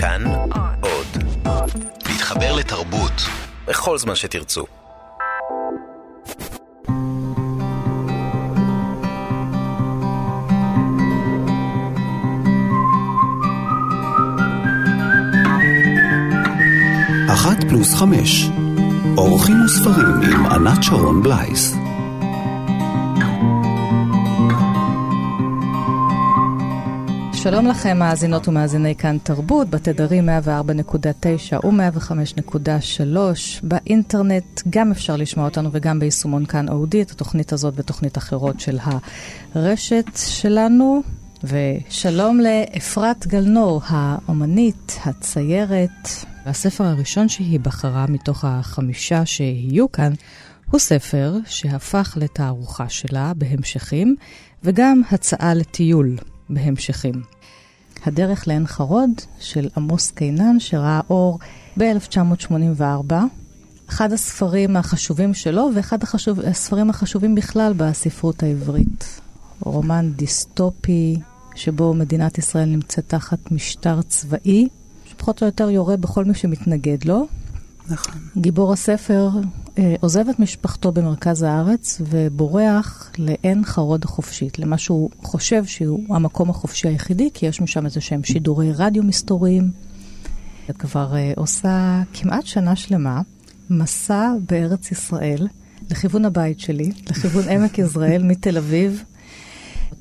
כאן עוד. להתחבר לתרבות בכל זמן שתרצו. אחת פלוס חמש. אורחים וספרים עם ענת שרון בלייס. שלום לכם, מאזינות ומאזיני כאן תרבות, בתדרים 104.9 ו-105.3. באינטרנט גם אפשר לשמוע אותנו וגם ביישומון כאן אודי, את התוכנית הזאת ותוכנית אחרות של הרשת שלנו. ושלום לאפרת גלנור, האומנית, הציירת. הספר הראשון שהיא בחרה מתוך החמישה שיהיו כאן, הוא ספר שהפך לתערוכה שלה בהמשכים, וגם הצעה לטיול. בהמשכים. הדרך לעין חרוד של עמוס קינן, שראה אור ב-1984. אחד הספרים החשובים שלו, ואחד החשוב, הספרים החשובים בכלל בספרות העברית. רומן דיסטופי, שבו מדינת ישראל נמצאת תחת משטר צבאי, שפחות או יותר יורה בכל מי שמתנגד לו. נכון. גיבור הספר עוזב את משפחתו במרכז הארץ ובורח לעין חרוד החופשית, למה שהוא חושב שהוא המקום החופשי היחידי, כי יש משם איזה שהם שידורי רדיו מסתוריים. כבר אה, עושה כמעט שנה שלמה מסע בארץ ישראל לכיוון הבית שלי, לכיוון עמק יזרעאל מתל אביב.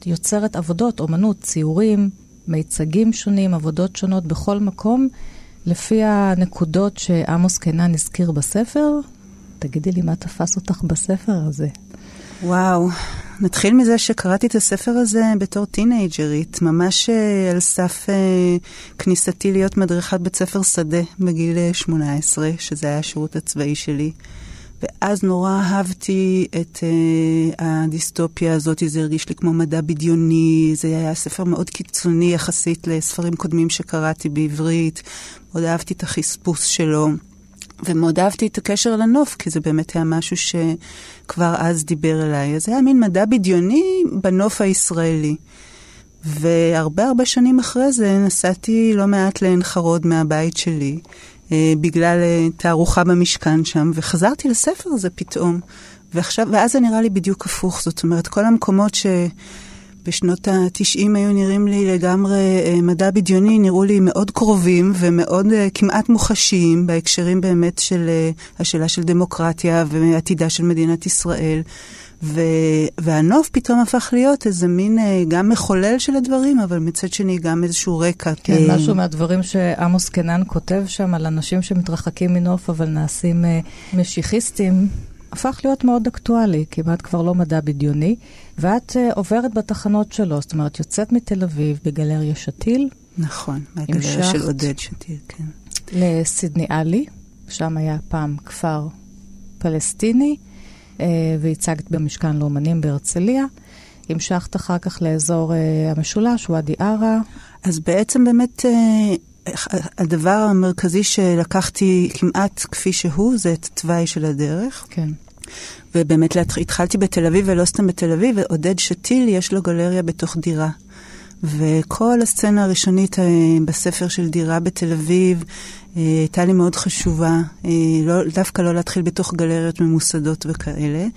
יוצרת עבודות, אומנות, ציורים, מיצגים שונים, עבודות שונות בכל מקום. לפי הנקודות שעמוס קינן הזכיר בספר, תגידי לי מה תפס אותך בספר הזה. וואו, נתחיל מזה שקראתי את הספר הזה בתור טינג'רית, ממש uh, על סף uh, כניסתי להיות מדריכת בית ספר שדה בגיל 18, שזה היה השירות הצבאי שלי. ואז נורא אהבתי את uh, הדיסטופיה הזאת, זה הרגיש לי כמו מדע בדיוני, זה היה ספר מאוד קיצוני יחסית לספרים קודמים שקראתי בעברית, מאוד אהבתי את החספוס שלו. ומאוד אהבתי את הקשר לנוף, כי זה באמת היה משהו שכבר אז דיבר אליי. אז זה היה מין מדע בדיוני בנוף הישראלי. והרבה הרבה שנים אחרי זה נסעתי לא מעט לעין חרוד מהבית שלי, אה, בגלל אה, תערוכה במשכן שם, וחזרתי לספר הזה פתאום. ועכשיו, ואז זה נראה לי בדיוק הפוך, זאת אומרת, כל המקומות ש... בשנות ה-90 היו נראים לי לגמרי אה, מדע בדיוני, נראו לי מאוד קרובים ומאוד אה, כמעט מוחשיים בהקשרים באמת של אה, השאלה של דמוקרטיה ועתידה של מדינת ישראל. ו... והנוף פתאום הפך להיות איזה מין גם מחולל של הדברים, אבל מצד שני גם איזשהו רקע. כן, משהו מהדברים שעמוס קנן כותב שם על אנשים שמתרחקים מנוף אבל נעשים משיחיסטים, הפך להיות מאוד אקטואלי, כמעט כבר לא מדע בדיוני, ואת uh, עוברת בתחנות שלו, זאת אומרת, יוצאת מתל אביב בגלריה שתיל. נכון, מהגלריה של עודד שתיל, כן. לסידני עלי, שם היה פעם כפר פלסטיני, uh, והצגת במשכן לאומנים בהרצליה. המשכת אחר כך לאזור uh, המשולש, ואדי ערה. אז בעצם באמת... Uh... הדבר המרכזי שלקחתי כמעט כפי שהוא, זה את התוואי של הדרך. כן. ובאמת התחלתי בתל אביב, ולא סתם בתל אביב, ועודד שתיל, יש לו גלריה בתוך דירה. וכל הסצנה הראשונית אה, בספר של דירה בתל אביב אה, הייתה לי מאוד חשובה, אה, לא, דווקא לא להתחיל בתוך גלריות ממוסדות וכאלה.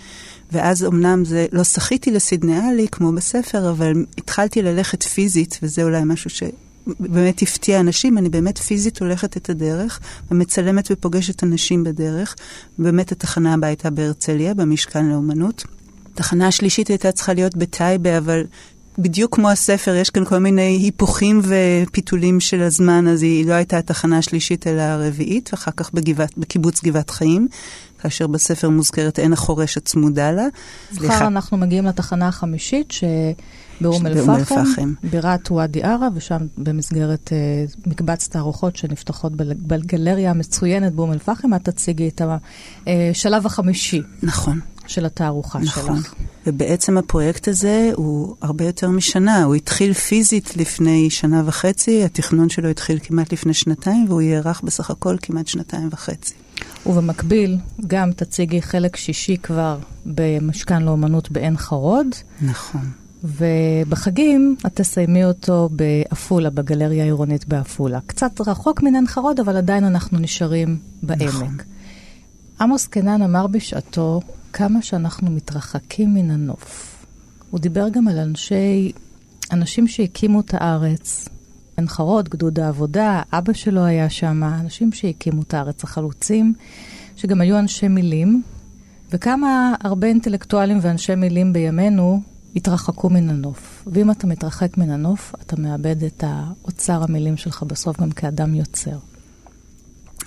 ואז אמנם זה, לא שחיתי לסידנאלי כמו בספר, אבל התחלתי ללכת פיזית, וזה אולי משהו ש... באמת הפתיע אנשים, אני באמת פיזית הולכת את הדרך ומצלמת ופוגשת אנשים בדרך. באמת התחנה הבאה הייתה בהרצליה, במשכן לאומנות. התחנה השלישית הייתה צריכה להיות בטייבה, אבל בדיוק כמו הספר, יש כאן כל מיני היפוכים ופיתולים של הזמן, אז היא לא הייתה התחנה השלישית אלא הרביעית, ואחר כך בגבעת, בקיבוץ גבעת חיים, כאשר בספר מוזכרת עין החורש הצמודה לה. מחר אנחנו מגיעים לתחנה החמישית, ש... באום אל-פחם, בירת ואדי ערה, ושם במסגרת uh, מקבץ תערוכות שנפתחות בגלריה המצוינת באום אל-פחם, את תציגי את השלב החמישי. נכון. של התערוכה נכון. שלך. ובעצם הפרויקט הזה הוא הרבה יותר משנה. הוא התחיל פיזית לפני שנה וחצי, התכנון שלו התחיל כמעט לפני שנתיים, והוא יארך בסך הכל כמעט שנתיים וחצי. ובמקביל, גם תציגי חלק שישי כבר במשכן לאומנות בעין חרוד. נכון. ובחגים את תסיימי אותו בעפולה, בגלריה העירונית בעפולה. קצת רחוק מן עין חרוד, אבל עדיין אנחנו נשארים בעמק. נכון. עמוס קנן אמר בשעתו כמה שאנחנו מתרחקים מן הנוף. הוא דיבר גם על אנשי, אנשים שהקימו את הארץ, עין חרוד, גדוד העבודה, אבא שלו היה שם, אנשים שהקימו את הארץ, החלוצים, שגם היו אנשי מילים, וכמה הרבה אינטלקטואלים ואנשי מילים בימינו התרחקו מן הנוף. ואם אתה מתרחק מן הנוף, אתה מאבד את האוצר המילים שלך בסוף גם כאדם יוצר.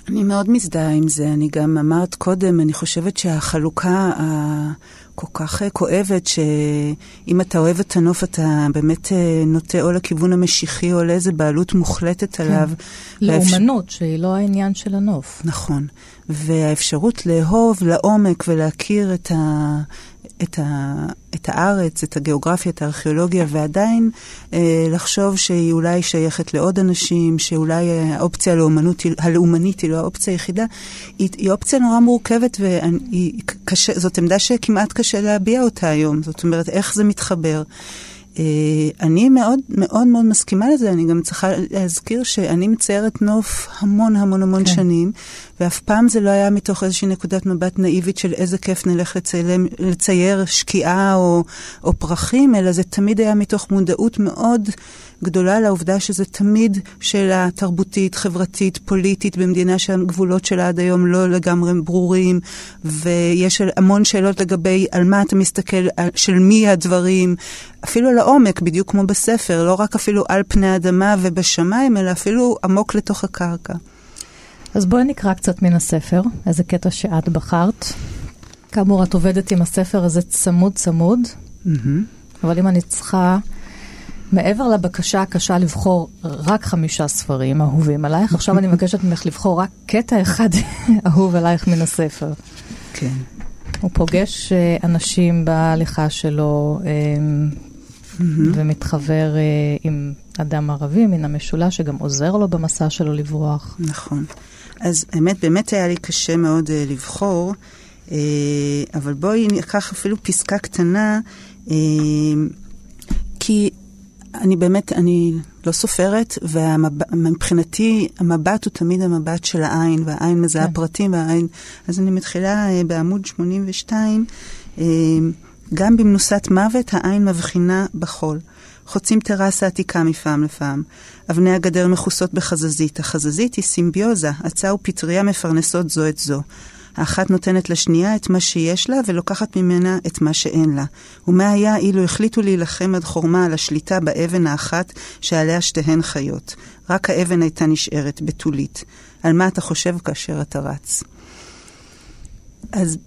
אני מאוד מזדהה עם זה. אני גם אמרת קודם, אני חושבת שהחלוקה הכל כך כואבת, שאם אתה אוהב את הנוף, אתה באמת אה, נוטה או לכיוון המשיחי או לאיזה בעלות מוחלטת כן. עליו. לאומנות, והאפשר... שהיא לא העניין של הנוף. נכון. והאפשרות לאהוב לעומק ולהכיר את, ה... את, ה, את הארץ, את הגיאוגרפיה, את הארכיאולוגיה, ועדיין אה, לחשוב שהיא אולי שייכת לעוד אנשים, שאולי האופציה הלאומנות, הלאומנית היא לא האופציה היחידה, היא, היא אופציה נורא מורכבת, וזאת עמדה שכמעט קשה להביע אותה היום. זאת אומרת, איך זה מתחבר. אה, אני מאוד מאוד מאוד מסכימה לזה, אני גם צריכה להזכיר שאני מציירת נוף המון המון המון כן. שנים, ואף פעם זה לא היה מתוך איזושהי נקודת מבט נאיבית של איזה כיף נלך לצילם, לצייר שקיעה או, או פרחים, אלא זה תמיד היה מתוך מודעות מאוד גדולה לעובדה שזה תמיד שאלה תרבותית, חברתית, פוליטית, במדינה שהגבולות שלה עד היום לא לגמרי ברורים, ויש המון שאלות לגבי על מה אתה מסתכל, של מי הדברים, אפילו לעומק, בדיוק כמו בספר, לא רק אפילו על פני האדמה ובשמיים, אלא אפילו עמוק לתוך הקרקע. אז בואי נקרא קצת מן הספר, איזה קטע שאת בחרת. כאמור, את עובדת עם הספר הזה צמוד צמוד, mm-hmm. אבל אם אני צריכה, מעבר לבקשה הקשה לבחור רק חמישה ספרים אהובים עלייך, עכשיו אני מבקשת ממך לבחור רק קטע אחד אהוב עלייך מן הספר. כן. הוא פוגש אה, אנשים בהליכה שלו mm-hmm. ומתחבר אה, עם אדם ערבי מן המשולש שגם עוזר לו במסע שלו לברוח. נכון. אז האמת, באמת היה לי קשה מאוד uh, לבחור, uh, אבל בואי ניקח אפילו פסקה קטנה, uh, כי אני באמת, אני לא סופרת, ומבחינתי המבט הוא תמיד המבט של העין, והעין מזהה כן. פרטים, והעין... אז אני מתחילה uh, בעמוד 82, uh, גם במנוסת מוות העין מבחינה בחול. חוצים טרסה עתיקה מפעם לפעם. אבני הגדר מכוסות בחזזית. החזזית היא סימביוזה, עצה ופטריה מפרנסות זו את זו. האחת נותנת לשנייה את מה שיש לה ולוקחת ממנה את מה שאין לה. ומה היה אילו החליטו להילחם עד חורמה על השליטה באבן האחת שעליה שתיהן חיות. רק האבן הייתה נשארת, בתולית. על מה אתה חושב כאשר אתה רץ? אז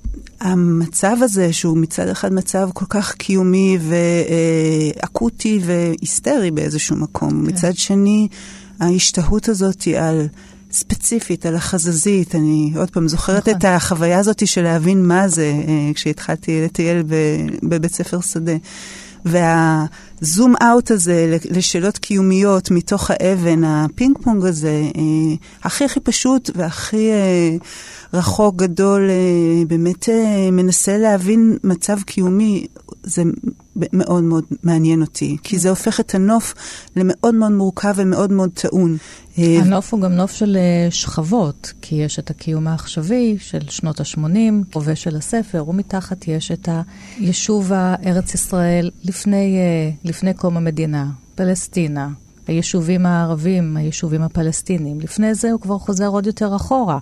המצב הזה, שהוא מצד אחד מצב כל כך קיומי ואקוטי והיסטרי באיזשהו מקום, כן. מצד שני, ההשתהות הזאת היא על... ספציפית, על החזזית. אני עוד פעם זוכרת נכון. את החוויה הזאת של להבין מה זה, אה, כשהתחלתי לטייל בבית ספר שדה. וה zoom out הזה לשאלות קיומיות מתוך האבן, הפינג פונג הזה, אה, הכי הכי פשוט והכי אה, רחוק, גדול, אה, באמת אה, מנסה להבין מצב קיומי, זה מאוד מאוד מעניין אותי, כי זה הופך את הנוף למאוד מאוד מורכב ומאוד מאוד טעון. אה, הנוף הוא גם נוף של שכבות, כי יש את הקיום העכשווי של שנות ה-80, הווה של הספר, ומתחת יש את היישוב הארץ ישראל לפני, לפני קום המדינה, פלסטינה. היישובים הערבים, היישובים הפלסטינים. לפני זה הוא כבר חוזר עוד יותר אחורה.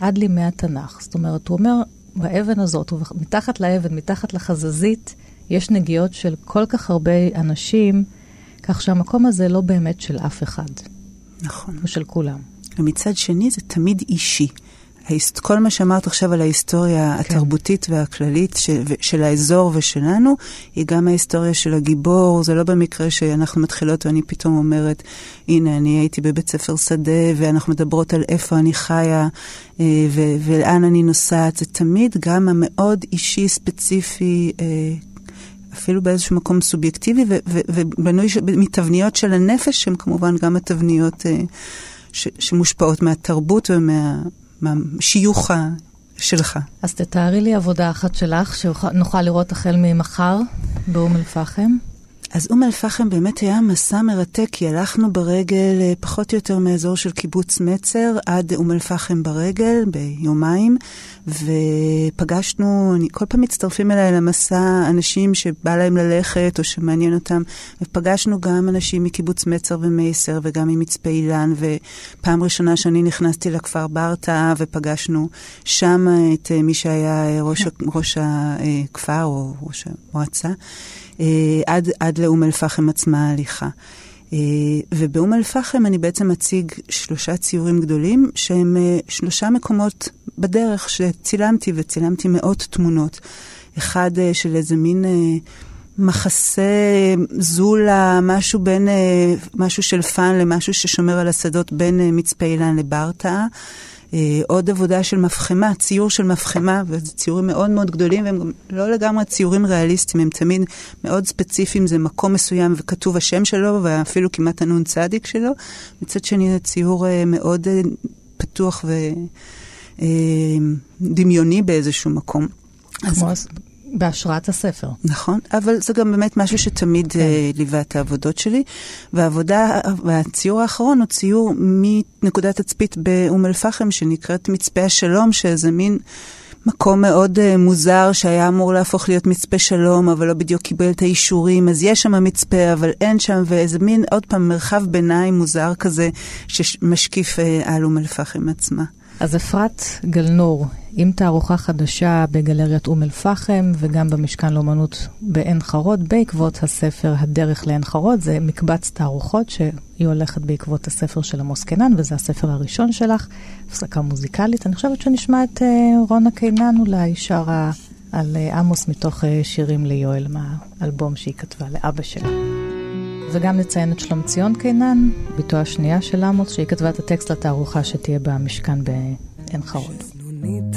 עד לימי התנ"ך. זאת אומרת, הוא אומר, באבן הזאת, מתחת לאבן, מתחת לחזזית, יש נגיעות של כל כך הרבה אנשים, כך שהמקום הזה לא באמת של אף אחד. נכון. הוא של כולם. ומצד שני, זה תמיד אישי. כל מה שאמרת עכשיו על ההיסטוריה כן. התרבותית והכללית של, של האזור ושלנו, היא גם ההיסטוריה של הגיבור. זה לא במקרה שאנחנו מתחילות ואני פתאום אומרת, הנה, אני הייתי בבית ספר שדה, ואנחנו מדברות על איפה אני חיה אה, ו- ולאן אני נוסעת. זה תמיד גם המאוד אישי, ספציפי. אפילו באיזשהו מקום סובייקטיבי, ובנוי מתבניות של הנפש, שהן כמובן גם התבניות אה, ש- שמושפעות מהתרבות ומה... מהשיוך שלך. אז תתארי לי עבודה אחת שלך, שנוכל לראות החל ממחר באום אל-פחם. אז אום אל-פחם באמת היה מסע מרתק, כי הלכנו ברגל אה, פחות או יותר מאזור של קיבוץ מצר עד אום אל-פחם ברגל ביומיים, ופגשנו, אני, כל פעם מצטרפים אליי למסע אנשים שבא להם ללכת או שמעניין אותם, ופגשנו גם אנשים מקיבוץ מצר ומייסר וגם ממצפה אילן, ופעם ראשונה שאני נכנסתי לכפר ברטעה ופגשנו שם את אה, מי שהיה ראש, ראש הכפר או ראש המועצה. אה, עד, עד לאום אל-פחם עצמה ההליכה. אה, ובאום אל-פחם אני בעצם אציג שלושה ציורים גדולים, שהם אה, שלושה מקומות בדרך שצילמתי, וצילמתי מאות תמונות. אחד של איזה מין מחסה זולה, משהו בין, משהו של fun למשהו ששומר על השדות בין מצפה אילן לברטעה. אה, עוד עבודה של מפחמה, ציור של מפחמה, וזה ציורים מאוד מאוד גדולים, והם גם לא לגמרי ציורים ריאליסטיים, הם תמיד מאוד ספציפיים, זה מקום מסוים וכתוב השם שלו, ואפילו כמעט הנ"צ שלו. מצד שני זה ציור אה, מאוד אה, פתוח ודמיוני באיזשהו מקום. כמו, אז... בהשראת הספר. נכון, אבל זה גם באמת משהו שתמיד כן. uh, ליווה את העבודות שלי. והעבודה, והציור האחרון הוא ציור מנקודת תצפית באום אל-פחם, שנקראת מצפה השלום, שזה מין... מקום מאוד uh, מוזר שהיה אמור להפוך להיות מצפה שלום, אבל לא בדיוק קיבל את האישורים, אז יש שם מצפה, אבל אין שם, ואיזה מין, עוד פעם, מרחב ביניים מוזר כזה, שמשקיף uh, על אום אל-פחם עצמה. אז אפרת גלנור, עם תערוכה חדשה בגלריית אום אל-פחם וגם במשכן לאומנות בעין חרוד, בעקבות הספר הדרך לעין חרוד, זה מקבץ תערוכות שהיא הולכת בעקבות הספר של עמוס קינן, וזה הספר הראשון שלך, הפסקה מוזיקלית. אני חושבת שנשמע את uh, רונה קינן אולי שרה על uh, עמוס מתוך uh, שירים ליואל מהאלבום שהיא כתבה לאבא שלה. וגם לציין את שלום ציון קינן, בתו השנייה של עמוס, שהיא כתבה את הטקסט לתערוכה שתהיה במשכן בעין חרוד.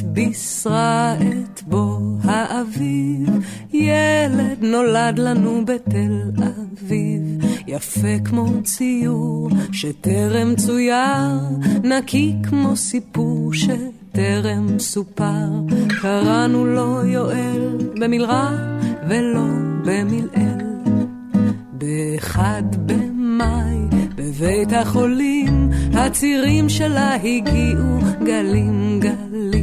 בישרה את בוא האביב, ילד נולד לנו בתל אביב, יפה כמו ציור שטרם צויר, נקי כמו סיפור שטרם סופר, קראנו לו יואל במלרע ולא במלעיל. באחד במאי, בבית החולים, הצירים שלה הגיעו גלים גלים.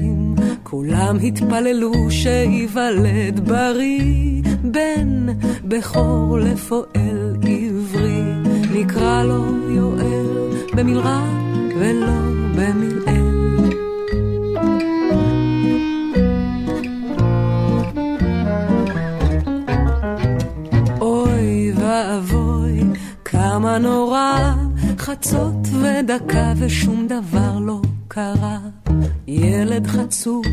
כולם התפללו שייוולד בריא, בן בכור לפועל עברי. נקרא לו יואל במלרע ולא במלעיל. כמה נורא, חצות ודקה ושום דבר לא קרה. ילד חצוף,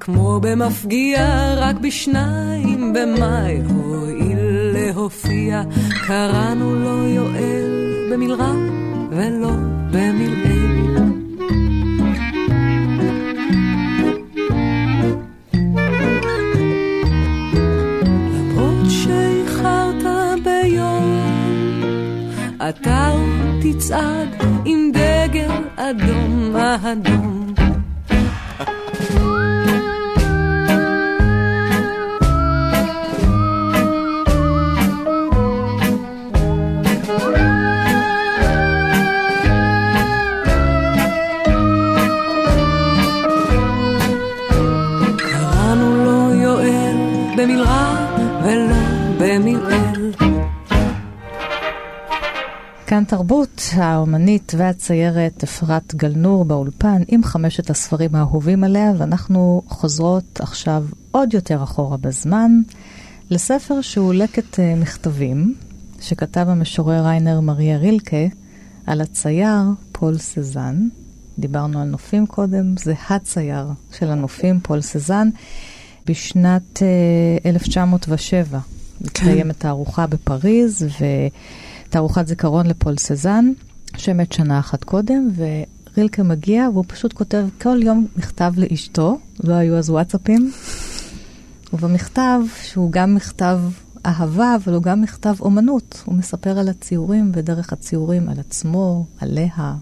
כמו במפגיע, רק בשניים במאי הואיל להופיע. קראנו לו יואל במלרע ולא במלעיל. אתה תצעד עם דגל אדום אדום כאן תרבות, האומנית והציירת אפרת גל-נור באולפן עם חמשת הספרים האהובים עליה, ואנחנו חוזרות עכשיו עוד יותר אחורה בזמן לספר שהוא לקט אה, מכתבים שכתב המשורר ריינר מריה רילקה על הצייר פול סזן. דיברנו על נופים קודם, זה הצייר של הנופים, פול סזן. בשנת 1907 כן. מתקיימת תערוכה בפריז, ו... תערוכת זיכרון לפול סזן, שמת שנה אחת קודם, ורילקה מגיע והוא פשוט כותב כל יום מכתב לאשתו, לא היו אז וואטסאפים, ובמכתב, שהוא גם מכתב אהבה, אבל הוא גם מכתב אומנות. הוא מספר על הציורים ודרך הציורים על עצמו, עליה,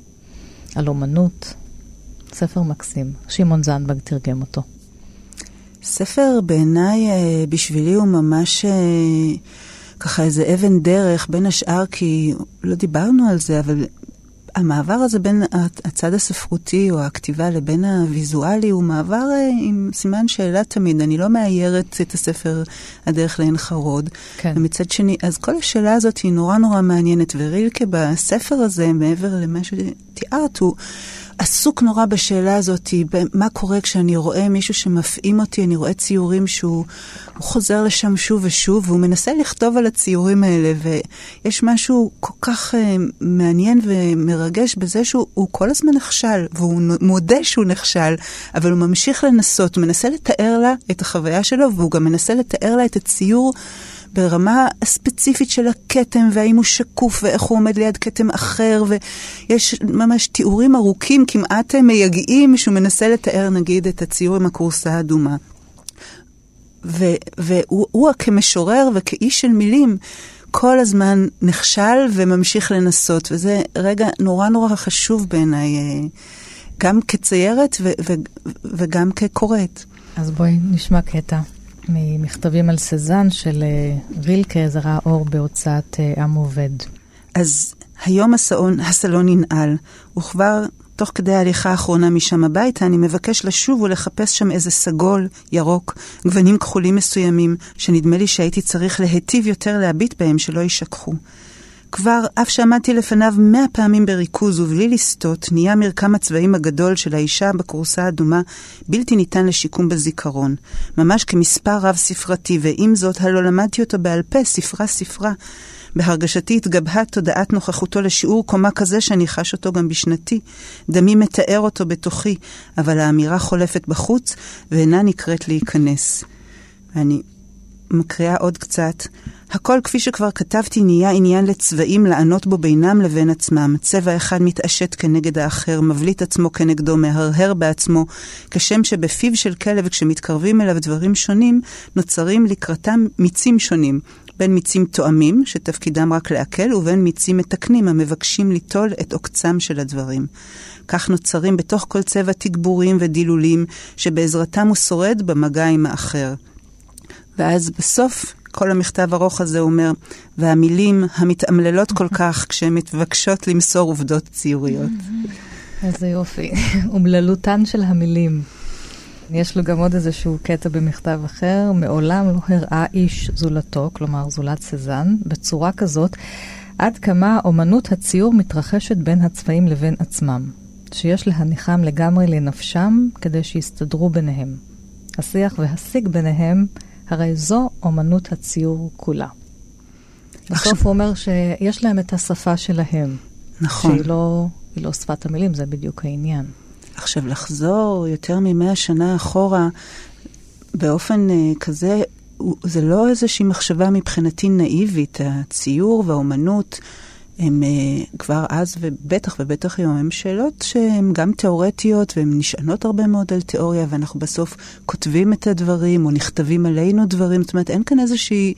על אומנות. ספר מקסים. שמעון זנדברג תרגם אותו. ספר בעיניי, אה, בשבילי הוא ממש... ככה איזה אבן דרך, בין השאר כי לא דיברנו על זה, אבל המעבר הזה בין הצד הספרותי או הכתיבה לבין הוויזואלי הוא מעבר אה, עם סימן שאלה תמיד. אני לא מאיירת את הספר הדרך לעין חרוד. כן. ומצד שני, אז כל השאלה הזאת היא נורא נורא מעניינת, ורילקה בספר הזה, מעבר למה שתיארת, הוא... עסוק נורא בשאלה הזאת, מה קורה כשאני רואה מישהו שמפעים אותי, אני רואה ציורים שהוא חוזר לשם שוב ושוב, והוא מנסה לכתוב על הציורים האלה, ויש משהו כל כך uh, מעניין ומרגש בזה שהוא כל הזמן נכשל, והוא מודה שהוא נכשל, אבל הוא ממשיך לנסות, הוא מנסה לתאר לה את החוויה שלו, והוא גם מנסה לתאר לה את הציור. ברמה הספציפית של הכתם, והאם הוא שקוף, ואיך הוא עומד ליד כתם אחר, ויש ממש תיאורים ארוכים, כמעט מייגעים, שהוא מנסה לתאר, נגיד, את הציור עם הכורסה האדומה. והוא כמשורר וכאיש של מילים, כל הזמן נכשל וממשיך לנסות, וזה רגע נורא נורא חשוב בעיניי, אה, גם כציירת ו- ו- וגם כקוראת. אז בואי נשמע קטע. ממכתבים על סזן של אה, רילקה, זה ראה אור בהוצאת אה, עם עובד. אז היום הסלון, הסלון ננעל, וכבר תוך כדי ההליכה האחרונה משם הביתה, אני מבקש לשוב ולחפש שם איזה סגול, ירוק, גוונים כחולים מסוימים, שנדמה לי שהייתי צריך להיטיב יותר להביט בהם שלא יישכחו. כבר, אף שעמדתי לפניו מאה פעמים בריכוז ובלי לסטות, נהיה מרקם הצבעים הגדול של האישה בכורסה האדומה בלתי ניתן לשיקום בזיכרון. ממש כמספר רב-ספרתי, ועם זאת, הלא למדתי אותו בעל פה, ספרה-ספרה. בהרגשתי התגבהה תודעת נוכחותו לשיעור קומה כזה שאני חש אותו גם בשנתי. דמי מתאר אותו בתוכי, אבל האמירה חולפת בחוץ ואינה נקראת להיכנס. ואני מקריאה עוד קצת. הכל, כפי שכבר כתבתי, נהיה עניין לצבעים לענות בו בינם לבין עצמם. צבע אחד מתעשת כנגד האחר, מבליט עצמו כנגדו, מהרהר בעצמו, כשם שבפיו של כלב, כשמתקרבים אליו דברים שונים, נוצרים לקראתם מיצים שונים. בין מיצים תואמים, שתפקידם רק לעכל, ובין מיצים מתקנים, המבקשים ליטול את עוקצם של הדברים. כך נוצרים בתוך כל צבע תגבורים ודילולים, שבעזרתם הוא שורד במגע עם האחר. ואז בסוף כל המכתב ארוך הזה אומר, והמילים המתעמללות כל כך כשהן מתבקשות למסור עובדות ציוריות. איזה יופי. אומללותן של המילים. יש לו גם עוד איזשהו קטע במכתב אחר, מעולם לא הראה איש זולתו, כלומר זולת סזן, בצורה כזאת, עד כמה אומנות הציור מתרחשת בין הצבעים לבין עצמם, שיש להניחם לגמרי לנפשם כדי שיסתדרו ביניהם. השיח והשיג ביניהם הרי זו אומנות הציור כולה. בסוף הוא אומר שיש להם את השפה שלהם. נכון. שהיא לא, לא שפת המילים, זה בדיוק העניין. עכשיו, לחזור יותר ממאה שנה אחורה באופן uh, כזה, זה לא איזושהי מחשבה מבחינתי נאיבית. הציור והאומנות הם uh, כבר אז, ובטח ובטח היום, הם שאלות שהן גם תיאורטיות, והן נשענות הרבה מאוד על תיאוריה, ואנחנו בסוף כותבים את הדברים, או נכתבים עלינו דברים. זאת אומרת, אין כאן איזושהי...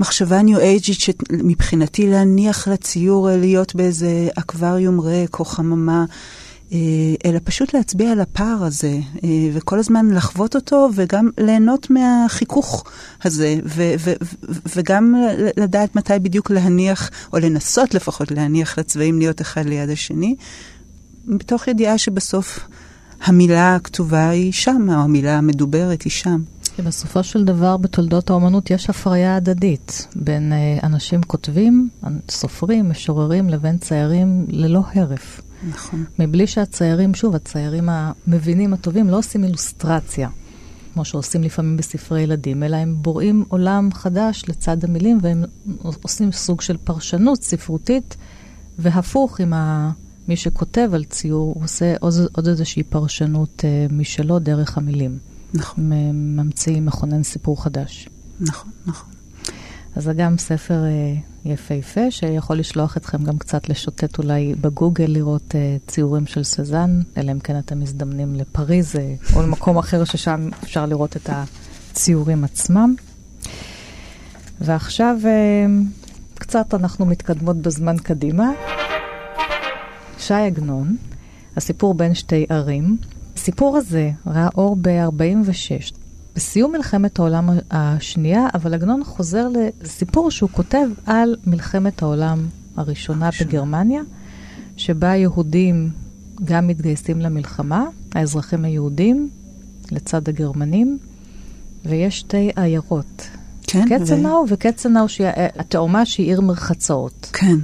מחשבה ניו-אייג'ית שמבחינתי להניח לציור להיות באיזה אקווריום ריק או חממה, אה, אלא פשוט להצביע על הפער הזה, אה, וכל הזמן לחוות אותו, וגם ליהנות מהחיכוך הזה, ו- ו- ו- וגם לדעת מתי בדיוק להניח, או לנסות לפחות להניח לצבעים להיות אחד ליד השני, מתוך ידיעה שבסוף המילה הכתובה היא שם, או המילה המדוברת היא שם. בסופו של דבר בתולדות האומנות יש הפריה הדדית בין uh, אנשים כותבים, סופרים, משוררים, לבין ציירים ללא הרף. נכון. מבלי שהציירים, שוב, הציירים המבינים הטובים לא עושים אילוסטרציה, כמו שעושים לפעמים בספרי ילדים, אלא הם בוראים עולם חדש לצד המילים, והם עושים סוג של פרשנות ספרותית, והפוך עם ה... מי שכותב על ציור, הוא עושה עוד, עוד איזושהי פרשנות uh, משלו דרך המילים. נכון. ממציא, מכונן סיפור חדש. נכון, נכון. אז זה גם ספר uh, יפהפה, שיכול לשלוח אתכם גם קצת לשוטט אולי בגוגל, לראות uh, ציורים של סזן, אלא אם כן אתם מזדמנים לפריז uh, או למקום אחר ששם אפשר לראות את הציורים עצמם. ועכשיו קצת אנחנו מתקדמות בזמן קדימה. שי עגנון, הסיפור בין שתי ערים. הסיפור הזה ראה אור ב-46. בסיום מלחמת העולם השנייה, אבל עגנון חוזר לסיפור שהוא כותב על מלחמת העולם הראשונה בגרמניה, שבה היהודים גם מתגייסים למלחמה, האזרחים היהודים לצד הגרמנים, ויש שתי עיירות. כן. קצנאו ו... וקצנאו, שהיא התאומה שהיא עיר מרחצאות. כן,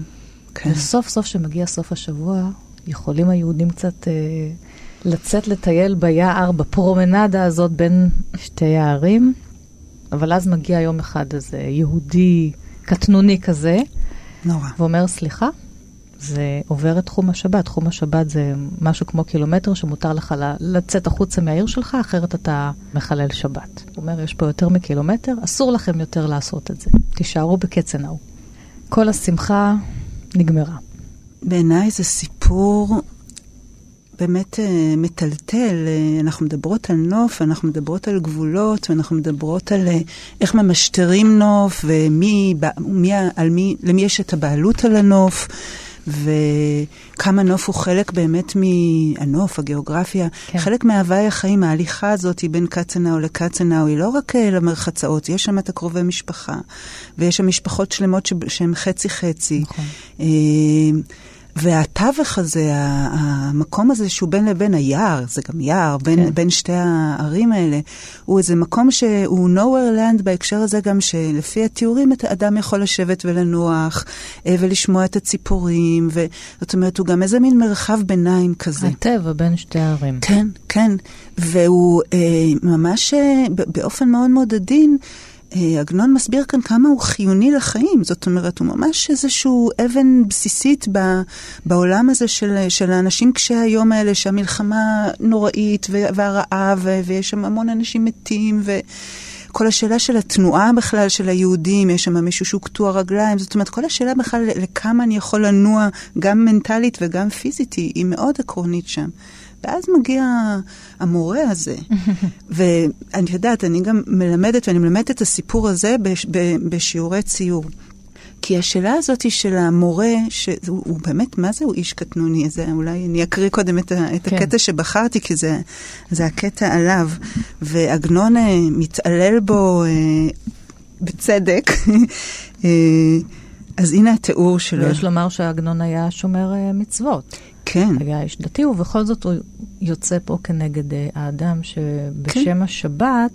כן. וסוף סוף שמגיע סוף השבוע, יכולים היהודים קצת אה, לצאת לטייל ביער, בפרומנדה הזאת בין שתי הערים, אבל אז מגיע יום אחד איזה יהודי קטנוני כזה, נורא. ואומר, סליחה, זה עובר את תחום השבת. תחום השבת זה משהו כמו קילומטר שמותר לך לצאת החוצה מהעיר שלך, אחרת אתה מחלל שבת. הוא אומר, יש פה יותר מקילומטר, אסור לכם יותר לעשות את זה. תישארו בקצנאו. כל השמחה נגמרה. בעיניי זה סיפור באמת uh, מטלטל. Uh, אנחנו מדברות על נוף, אנחנו מדברות על גבולות, ואנחנו מדברות על uh, איך ממשטרים נוף, ומי, מי, על מי, למי יש את הבעלות על הנוף. וכמה נוף הוא חלק באמת מהנוף, הגיאוגרפיה, כן. חלק מהוואי החיים, ההליכה הזאת היא בין קצנאו לקצנאו, היא לא רק למרחצאות, יש שם את הקרובי משפחה, ויש שם משפחות שלמות שהן חצי-חצי. נכון. והתווך הזה, המקום הזה שהוא בין לבין היער, זה גם יער, בין, כן. בין שתי הערים האלה, הוא איזה מקום שהוא nowhere land בהקשר הזה גם שלפי התיאורים האדם יכול לשבת ולנוח אה, ולשמוע את הציפורים, זאת אומרת, הוא גם איזה מין מרחב ביניים כזה. הטבע בין שתי הערים. כן, כן, והוא אה, ממש אה, באופן מאוד מאוד עדין, עגנון מסביר כאן כמה הוא חיוני לחיים. זאת אומרת, הוא ממש איזשהו אבן בסיסית ב, בעולם הזה של, של האנשים קשי היום האלה, שהמלחמה נוראית והרעב, ויש שם המון אנשים מתים, ו... כל השאלה של התנועה בכלל של היהודים, יש שם מישהו שהוא קטוע רגליים, זאת אומרת, כל השאלה בכלל לכמה אני יכול לנוע, גם מנטלית וגם פיזית, היא מאוד עקרונית שם. ואז מגיע המורה הזה. ואני יודעת, אני גם מלמדת, ואני מלמדת את הסיפור הזה בש, בשיעורי ציור. כי השאלה הזאת של המורה, שהוא באמת, מה זה הוא איש קטנוני? זה, אולי אני אקריא קודם את, ה, את כן. הקטע שבחרתי, כי זה, זה הקטע עליו. ועגנון אה, מתעלל בו אה, בצדק. אה, אז הנה התיאור שלו. ויש לומר שעגנון היה שומר אה, מצוות. כן. היה איש דתי, ובכל זאת הוא יוצא פה כנגד אה, האדם שבשם כן. השבת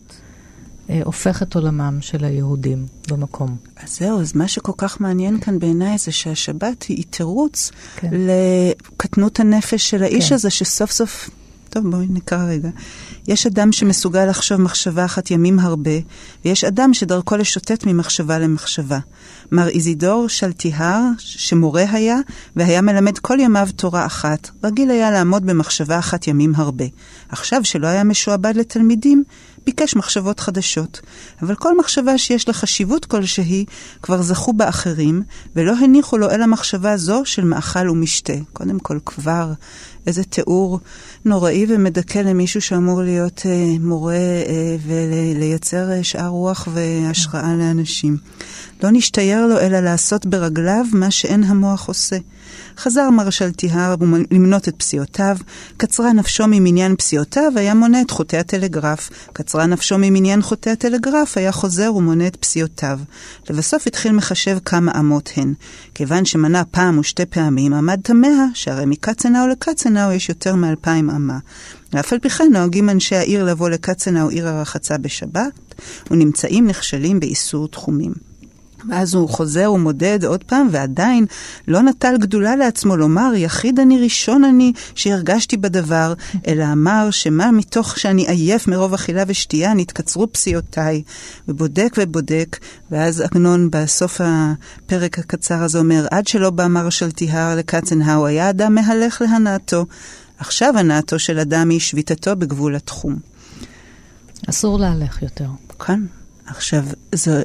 אה, הופך את עולמם של היהודים במקום. אז זהו, אז מה שכל כך מעניין כאן בעיניי זה שהשבת היא תירוץ כן. לקטנות הנפש של האיש כן. הזה, שסוף סוף... טוב, בואי נקרא רגע. יש אדם שמסוגל לחשוב מחשבה אחת ימים הרבה, ויש אדם שדרכו לשוטט ממחשבה למחשבה. מר איזידור שלטיהר, שמורה היה, והיה מלמד כל ימיו תורה אחת, רגיל היה לעמוד במחשבה אחת ימים הרבה. עכשיו, שלא היה משועבד לתלמידים, ביקש מחשבות חדשות. אבל כל מחשבה שיש לה חשיבות כלשהי, כבר זכו בה אחרים, ולא הניחו לו אלא מחשבה זו של מאכל ומשתה. קודם כל, כבר איזה תיאור נוראי ומדכא למישהו שאמור להיות אה, מורה אה, ולייצר אה, שאר רוח והשראה לאנשים. לא נשתייר לו אלא לעשות ברגליו מה שאין המוח עושה. חזר מרשל טיהר למנות את פסיעותיו, קצרה נפשו ממניין פסיעותיו, היה מונה את חוטי הטלגרף. קצרה נפשו ממניין חוטי הטלגרף, היה חוזר ומונה את פסיעותיו. לבסוף התחיל מחשב כמה אמות הן. כיוון שמנה פעם ושתי פעמים, עמד תמה שהרי מקצנאו לקצנאו יש יותר מאלפיים אמה. ואף על פי כן נוהגים אנשי העיר לבוא לקצנאו עיר הרחצה בשבת, ונמצאים נכשלים באיסור תחומים. ואז הוא חוזר ומודד עוד פעם, ועדיין לא נטל גדולה לעצמו לומר, יחיד אני, ראשון אני, שהרגשתי בדבר, אלא אמר שמה מתוך שאני עייף מרוב אכילה ושתייה, נתקצרו פסיעותיי. ובודק ובודק, ואז עגנון בסוף הפרק הקצר הזה אומר, עד שלא בא מרשל טיהר לקצנהאו, היה אדם מהלך להנאתו. עכשיו הנאתו של אדם היא שביתתו בגבול התחום. אסור להלך יותר. כן. עכשיו, זה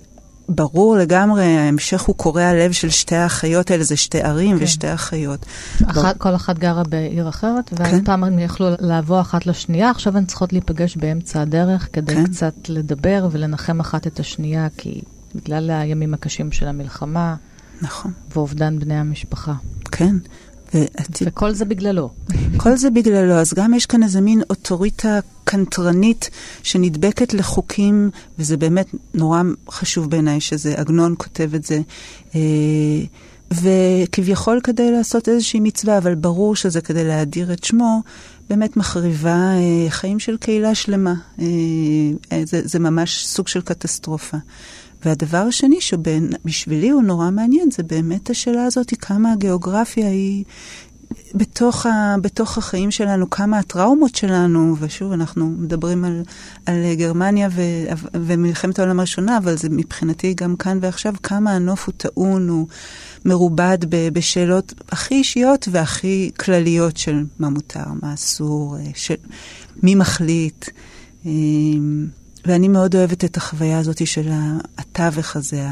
ברור לגמרי, ההמשך הוא קורע לב של שתי האחיות האלה, זה שתי ערים כן. ושתי אחיות. אחת, כל אחת גרה בעיר אחרת, ואז כן. פעם הם יכלו לבוא אחת לשנייה, עכשיו הן צריכות להיפגש באמצע הדרך כדי כן. קצת לדבר ולנחם אחת את השנייה, כי בגלל הימים הקשים של המלחמה, נכון. ואובדן בני המשפחה. כן, וכל זה בגללו. כל זה בגללו, אז גם יש כאן איזה מין אוטוריטה קנטרנית שנדבקת לחוקים, וזה באמת נורא חשוב בעיניי שזה, עגנון כותב את זה. אה, וכביכול כדי לעשות איזושהי מצווה, אבל ברור שזה כדי להאדיר את שמו, באמת מחריבה אה, חיים של קהילה שלמה. אה, זה, זה ממש סוג של קטסטרופה. והדבר השני שבשבילי הוא נורא מעניין, זה באמת השאלה הזאת, כמה הגיאוגרפיה היא בתוך, ה, בתוך החיים שלנו, כמה הטראומות שלנו, ושוב, אנחנו מדברים על, על גרמניה ו, ומלחמת העולם הראשונה, אבל זה מבחינתי גם כאן ועכשיו, כמה הנוף הוא טעון, הוא מרובד ב, בשאלות הכי אישיות והכי כלליות של מה מותר, מה אסור, אה, של מי מחליט. ואני מאוד אוהבת את החוויה הזאת של התווך הזה,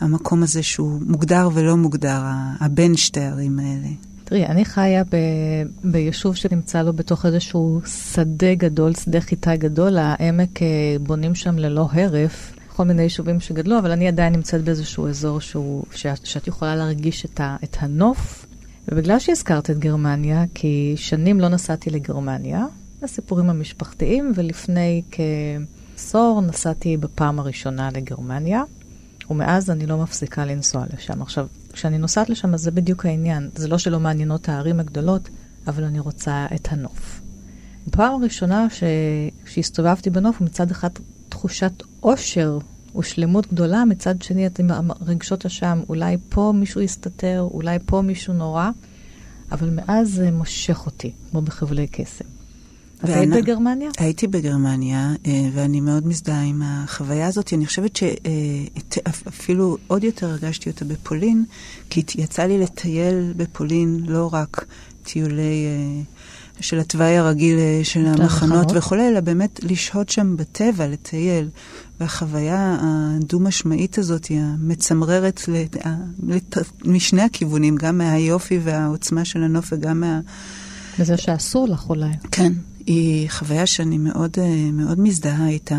המקום הזה שהוא מוגדר ולא מוגדר, הבין שתי הערים האלה. תראי, אני חיה ב, ביישוב שנמצא לו בתוך איזשהו שדה גדול, שדה חיטה גדול, העמק אה, בונים שם ללא הרף. כל מיני יישובים שגדלו, אבל אני עדיין נמצאת באיזשהו אזור שהוא, שאת, שאת יכולה להרגיש את, ה, את הנוף. ובגלל שהזכרת את גרמניה, כי שנים לא נסעתי לגרמניה, הסיפורים המשפחתיים, ולפני כעשור נסעתי בפעם הראשונה לגרמניה, ומאז אני לא מפסיקה לנסוע לשם. עכשיו, כשאני נוסעת לשם, אז זה בדיוק העניין. זה לא שלא מעניינות הערים הגדולות, אבל אני רוצה את הנוף. בפעם הראשונה ש... שהסתובבתי בנוף, מצד אחד תחושת אושר ושלמות גדולה, מצד שני את עם רגשות אשם. אולי פה מישהו יסתתר, אולי פה מישהו נורא, אבל מאז זה מושך אותי, כמו בחבלי קסם. את היית בגרמניה? הייתי בגרמניה, אה, ואני מאוד מזדהה עם החוויה הזאת. אני חושבת שאפילו אה, עוד יותר הרגשתי אותה בפולין, כי יצא לי לטייל בפולין לא רק טיולי... אה, של התוואי הרגיל של המחנות וכולי, אלא באמת לשהות שם בטבע, לטייל. והחוויה הדו-משמעית הזאת, היא המצמררת משני הכיוונים, גם מהיופי והעוצמה של הנוף וגם מה... וזה שאסור לך אולי. כן, היא חוויה שאני מאוד, אה, מאוד מזדהה איתה.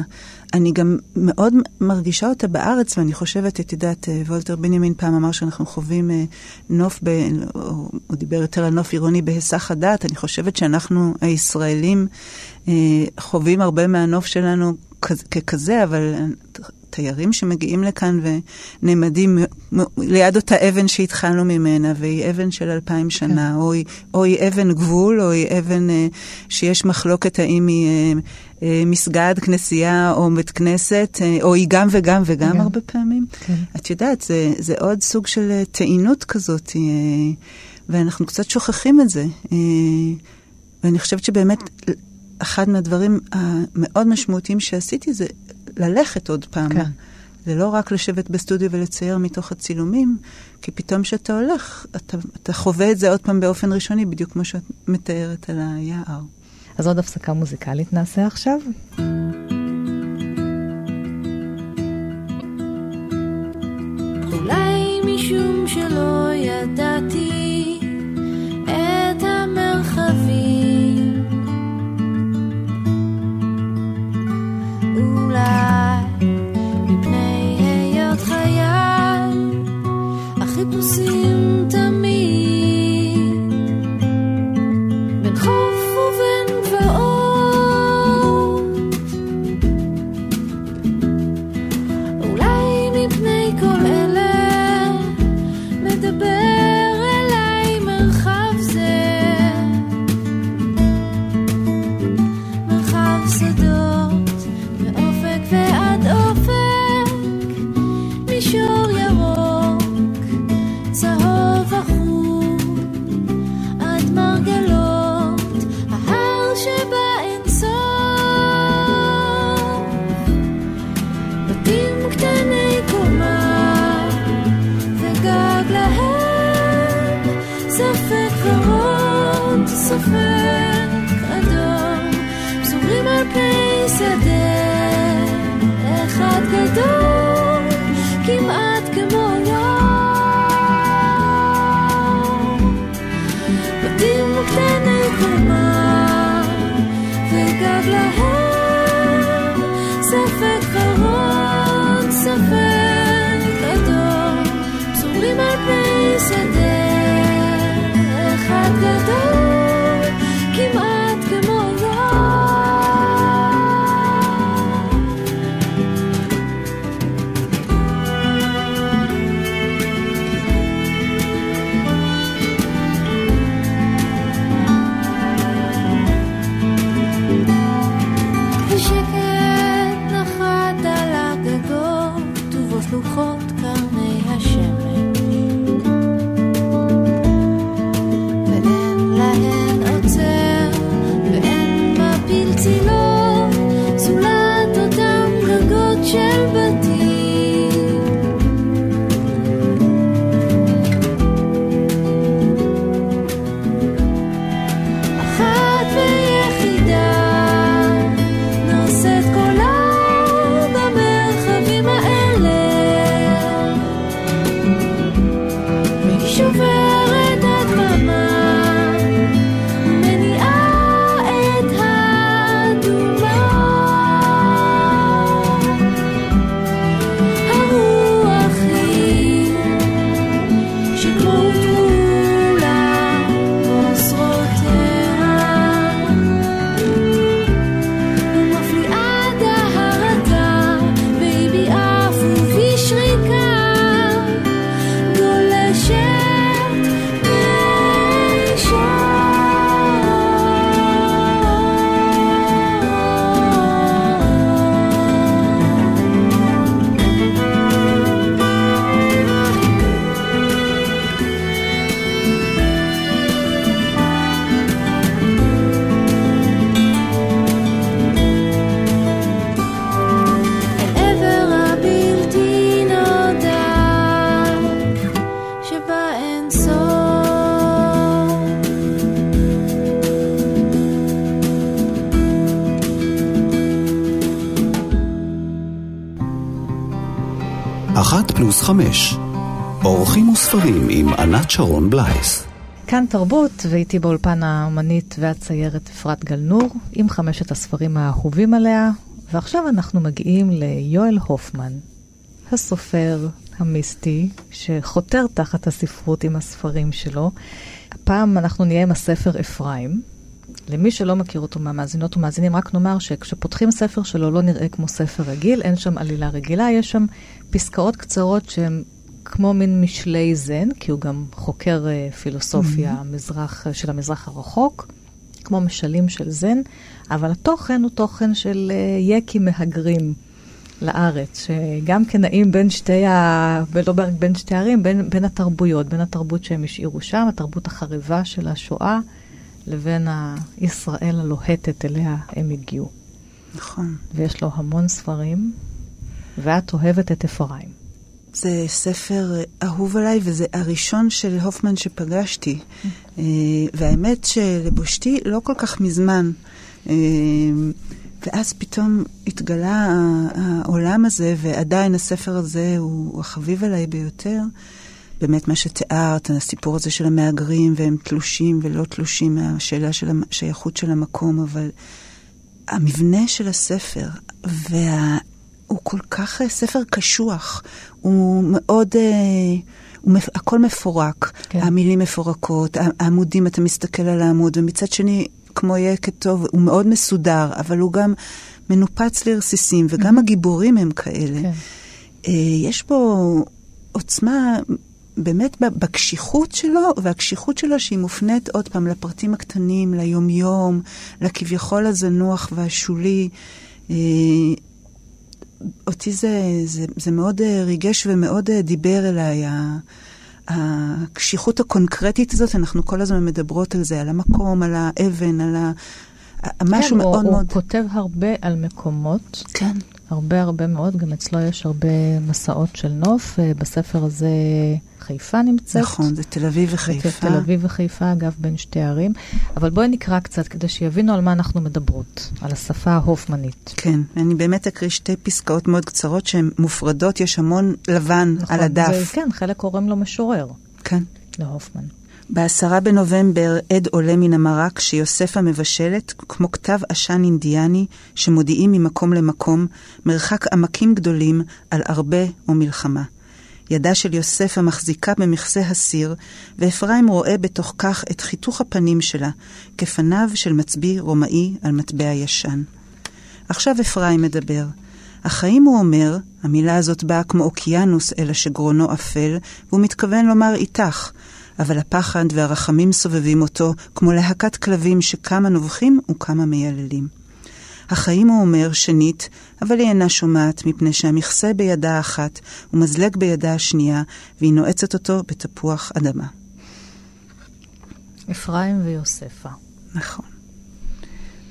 אני גם מאוד מרגישה אותה בארץ, ואני חושבת, את יודעת, אה, וולטר בנימין פעם אמר שאנחנו חווים אה, נוף, ב, או דיבר יותר על נוף עירוני בהיסח הדעת. אני חושבת שאנחנו, הישראלים, חווים הרבה מהנוף שלנו ככזה, אבל תיירים שמגיעים לכאן ונעמדים ליד אותה אבן שהתחלנו ממנה, והיא אבן של אלפיים שנה, כן. או, היא, או היא אבן גבול, או היא אבן אה, שיש מחלוקת האם היא אה, אה, מסגד, כנסייה או בית כנסת, אה, או היא גם וגם וגם כן. הרבה פעמים. כן. את יודעת, זה, זה עוד סוג של אה, טעינות כזאת, אה, ואנחנו קצת שוכחים את זה. אה, ואני חושבת שבאמת... אחד מהדברים המאוד משמעותיים שעשיתי זה ללכת עוד פעם. כן. זה לא רק לשבת בסטודיו ולצייר מתוך הצילומים, כי פתאום כשאתה הולך, אתה, אתה חווה את זה עוד פעם באופן ראשוני, בדיוק כמו שאת מתארת על היער. אז עוד הפסקה מוזיקלית נעשה עכשיו. אולי משום שלא ידעתי tu sinta חמש. אורחים וספרים עם ענת שרון בלייס. כאן תרבות, ואיתי באולפן האמנית והציירת אפרת גלנור, עם חמשת הספרים האהובים עליה, ועכשיו אנחנו מגיעים ליואל הופמן, הסופר המיסטי, שחותר תחת הספרות עם הספרים שלו. הפעם אנחנו נהיה עם הספר אפרים. למי שלא מכיר אותו מהמאזינות ומאזינים, רק נאמר שכשפותחים ספר שלו לא נראה כמו ספר רגיל, אין שם עלילה רגילה, יש שם פסקאות קצרות שהן כמו מין משלי זן, כי הוא גם חוקר uh, פילוסופיה mm-hmm. מזרח, של המזרח הרחוק, כמו משלים של זן, אבל התוכן הוא תוכן של uh, יקי מהגרים לארץ, שגם כן נעים בין שתי ה... לא בין שתי הערים, בין, בין התרבויות, בין התרבות שהם השאירו שם, התרבות החריבה של השואה, לבין הישראל הלוהטת אליה הם הגיעו. נכון. ויש לו המון ספרים, ואת אוהבת את אפרים. זה ספר אהוב עליי, וזה הראשון של הופמן שפגשתי. אה, והאמת שלבושתי לא כל כך מזמן. אה, ואז פתאום התגלה העולם הזה, ועדיין הספר הזה הוא החביב עליי ביותר. באמת מה שתיארת, הסיפור הזה של המהגרים, והם תלושים ולא תלושים מהשאלה של השייכות של המקום, אבל המבנה של הספר, וה... הוא כל כך ספר קשוח, הוא מאוד, אה, הוא, הכל מפורק, כן. המילים מפורקות, העמודים, אתה מסתכל על העמוד, ומצד שני, כמו יקט טוב, הוא מאוד מסודר, אבל הוא גם מנופץ לרסיסים, וגם mm-hmm. הגיבורים הם כאלה. כן. אה, יש בו עוצמה באמת בקשיחות שלו, והקשיחות שלו שהיא מופנית עוד פעם לפרטים הקטנים, ליומיום, לכביכול הזנוח והשולי. אותי זה, זה, זה מאוד אה, ריגש ומאוד אה, דיבר אליי. הקשיחות הקונקרטית הזאת, אנחנו כל הזמן מדברות על זה, על המקום, על האבן, על ה... משהו כן, מאוד הוא, מאוד... הוא כותב הרבה על מקומות. כן. הרבה הרבה מאוד, גם אצלו יש הרבה מסעות של נוף. אה, בספר הזה חיפה נמצאת. נכון, זה תל אביב וחיפה. תל אביב וחיפה, אגב, בין שתי ערים. אבל בואי נקרא קצת כדי שיבינו על מה אנחנו מדברות, על השפה ההופמנית. כן, אני באמת אקריא שתי פסקאות מאוד קצרות שהן מופרדות, יש המון לבן נכון, על הדף. כן, חלק קוראים לו משורר. כן. להופמן. בעשרה בנובמבר עד עולה מן המרק שיוספה מבשלת, כמו כתב עשן אינדיאני שמודיעים ממקום למקום, מרחק עמקים גדולים על הרבה ומלחמה. ידה של יוסף המחזיקה במכסה הסיר, ואפרים רואה בתוך כך את חיתוך הפנים שלה, כפניו של מצביא רומאי על מטבע ישן. עכשיו אפרים מדבר. החיים, הוא אומר, המילה הזאת באה כמו אוקיינוס אל השגרונו אפל, והוא מתכוון לומר איתך, אבל הפחד והרחמים סובבים אותו, כמו להקת כלבים שכמה נובחים וכמה מייללים. החיים, הוא אומר, שנית, אבל היא אינה שומעת, מפני שהמכסה בידה אחת ומזלג בידה השנייה, והיא נועצת אותו בתפוח אדמה. אפרים ויוספה. נכון.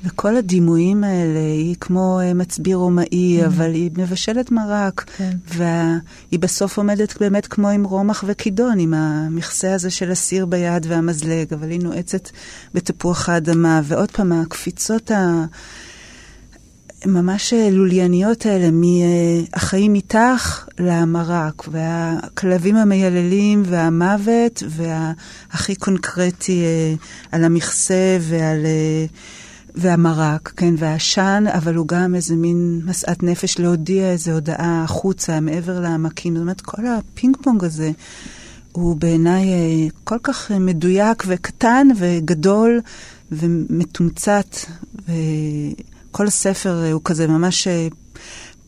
וכל הדימויים האלה, היא כמו אה, מצביא רומאי, mm-hmm. אבל היא מבשלת מרק, כן. והיא בסוף עומדת באמת כמו עם רומח וכידון, עם המכסה הזה של הסיר ביד והמזלג, אבל היא נועצת בתפוח האדמה, ועוד פעם, הקפיצות ה... ממש אה, לולייניות האלה, מהחיים איתך למרק, והכלבים המייללים והמוות, והכי קונקרטי אה, על המכסה ועל... והמרק, כן, והעשן, אבל הוא גם איזה מין משאת נפש להודיע איזו הודעה החוצה, מעבר לעמקים. זאת אומרת, כל הפינג פונג הזה הוא בעיניי אה, כל כך אה, מדויק וקטן וגדול ומתומצת. וכל הספר אה, הוא כזה ממש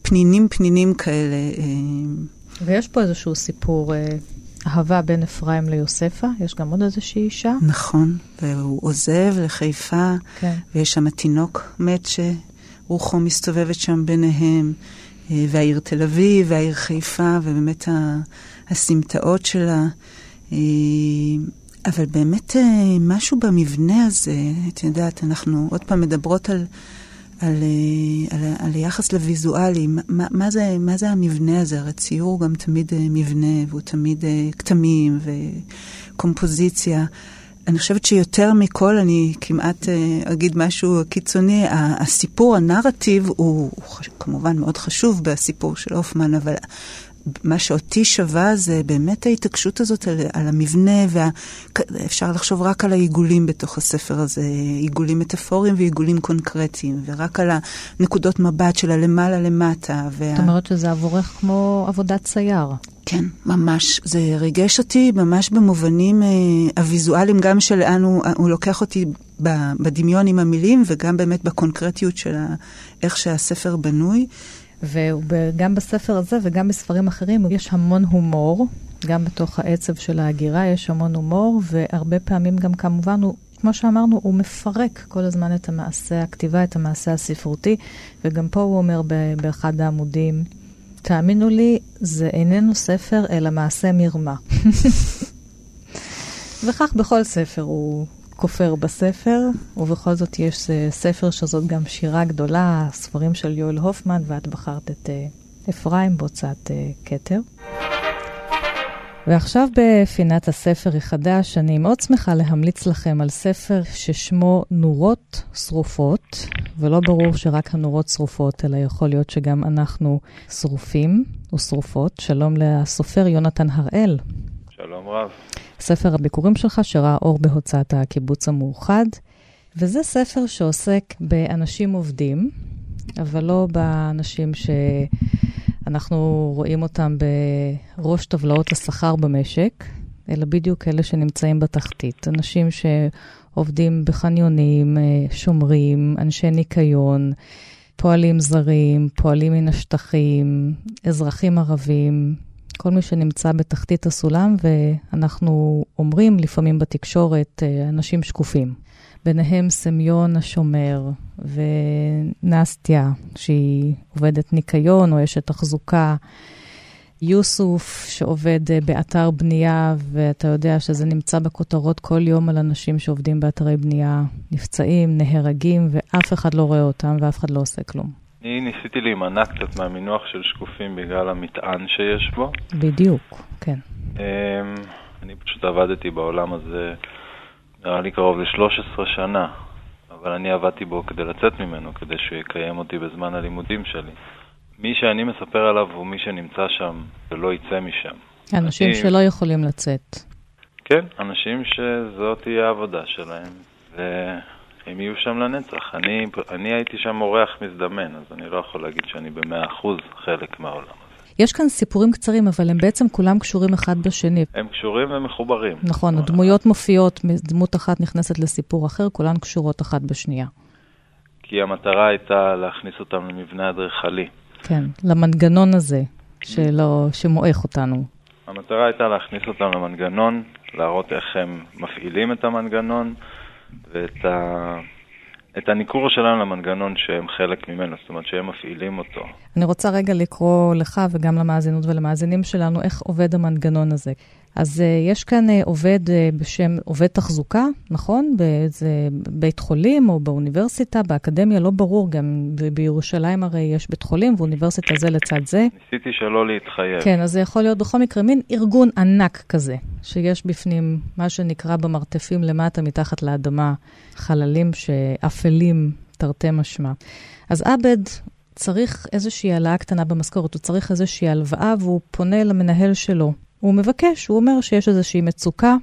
פנינים פנינים כאלה. ויש פה איזשהו סיפור אהבה בין אפרים ליוספה, יש גם עוד איזושהי אישה. נכון, והוא עוזב לחיפה, כן. ויש שם תינוק מת שרוחו מסתובבת שם ביניהם, אה, והעיר תל אביב, והעיר חיפה, ובאמת הסמטאות שלה. אה, אבל באמת אה, משהו במבנה הזה, את יודעת, אנחנו עוד פעם מדברות על... על, אה, על, על היחס לוויזואלי, מה, מה, זה, מה זה המבנה הזה? הרי ציור הוא גם תמיד אה, מבנה, והוא תמיד אה, כתמים וקומפוזיציה. אני חושבת שיותר מכל, אני כמעט אגיד משהו קיצוני, הסיפור, הנרטיב, הוא, הוא כמובן מאוד חשוב בסיפור של הופמן, אבל מה שאותי שווה זה באמת ההתעקשות הזאת על, על המבנה, ואפשר לחשוב רק על העיגולים בתוך הספר הזה, עיגולים מטאפוריים ועיגולים קונקרטיים, ורק על הנקודות מבט של הלמעלה למטה. וה... זאת אומרת שזה עבורך כמו עבודת צייר. כן, ממש. זה ריגש אותי ממש במובנים אה, הוויזואליים, גם שלאן הוא, הוא לוקח אותי בדמיון עם המילים, וגם באמת בקונקרטיות של איך שהספר בנוי. וגם בספר הזה וגם בספרים אחרים יש המון הומור, גם בתוך העצב של ההגירה יש המון הומור, והרבה פעמים גם כמובן הוא, כמו שאמרנו, הוא מפרק כל הזמן את המעשה הכתיבה, את המעשה הספרותי, וגם פה הוא אומר באחד העמודים, תאמינו לי, זה איננו ספר, אלא מעשה מרמה. וכך בכל ספר הוא כופר בספר, ובכל זאת יש אה, ספר שזאת גם שירה גדולה, ספרים של יואל הופמן, ואת בחרת את אה, אפרים בהוצאת אה, כתר. ועכשיו בפינת הספר החדש, אני מאוד שמחה להמליץ לכם על ספר ששמו נורות שרופות, ולא ברור שרק הנורות שרופות, אלא יכול להיות שגם אנחנו שרופים ושרופות. שלום לסופר יונתן הראל. שלום רב. ספר הביקורים שלך שראה אור בהוצאת הקיבוץ המאוחד, וזה ספר שעוסק באנשים עובדים, אבל לא באנשים שאנחנו רואים אותם בראש טבלאות השכר במשק, אלא בדיוק אלה שנמצאים בתחתית. אנשים שעובדים בחניונים, שומרים, אנשי ניקיון, פועלים זרים, פועלים מן השטחים, אזרחים ערבים, כל מי שנמצא בתחתית הסולם, ואנחנו אומרים לפעמים בתקשורת, אה, אנשים שקופים. ביניהם סמיון השומר ונסטיה, שהיא עובדת ניקיון או אשת תחזוקה. יוסוף, שעובד אה, באתר בנייה, ואתה יודע שזה נמצא בכותרות כל יום על אנשים שעובדים באתרי בנייה, נפצעים, נהרגים, ואף אחד לא רואה אותם ואף אחד לא עושה כלום. אני ניסיתי להימנע קצת מהמינוח של שקופים בגלל המטען שיש בו. בדיוק, כן. אמ, אני פשוט עבדתי בעולם הזה, נראה לי קרוב ל-13 שנה, אבל אני עבדתי בו כדי לצאת ממנו, כדי שיקיים אותי בזמן הלימודים שלי. מי שאני מספר עליו הוא מי שנמצא שם ולא יצא משם. אנשים אני... שלא יכולים לצאת. כן, אנשים שזאת תהיה העבודה שלהם. ו... הם יהיו שם לנצח. אני, אני הייתי שם אורח מזדמן, אז אני לא יכול להגיד שאני במאה אחוז חלק מהעולם הזה. יש כאן סיפורים קצרים, אבל הם בעצם כולם קשורים אחד בשני. הם קשורים ומחוברים. נכון, הדמויות מופיעות, דמות אחת נכנסת לסיפור אחר, כולן קשורות אחת בשנייה. כי המטרה הייתה להכניס אותם למבנה אדריכלי. כן, למנגנון הזה שלא, שמועך אותנו. המטרה הייתה להכניס אותם למנגנון, להראות איך הם מפעילים את המנגנון, ואת ה... את הניכור שלנו למנגנון שהם חלק ממנו, זאת אומרת שהם מפעילים אותו. אני רוצה רגע לקרוא לך וגם למאזינות ולמאזינים שלנו איך עובד המנגנון הזה. אז uh, יש כאן uh, עובד uh, בשם, עובד תחזוקה, נכון? באיזה בית חולים או באוניברסיטה, באקדמיה, לא ברור, גם בירושלים הרי יש בית חולים ואוניברסיטה זה לצד זה. ניסיתי שלא להתחייב. כן, אז זה יכול להיות בכל מקרה מין ארגון ענק כזה, שיש בפנים מה שנקרא במרתפים למטה, מתחת לאדמה, חללים שאפלים, תרתי משמע. אז עבד צריך איזושהי העלאה קטנה במשכורת, הוא צריך איזושהי הלוואה והוא פונה למנהל שלו. הוא מבקש, הוא אומר שיש איזושהי מצוקה,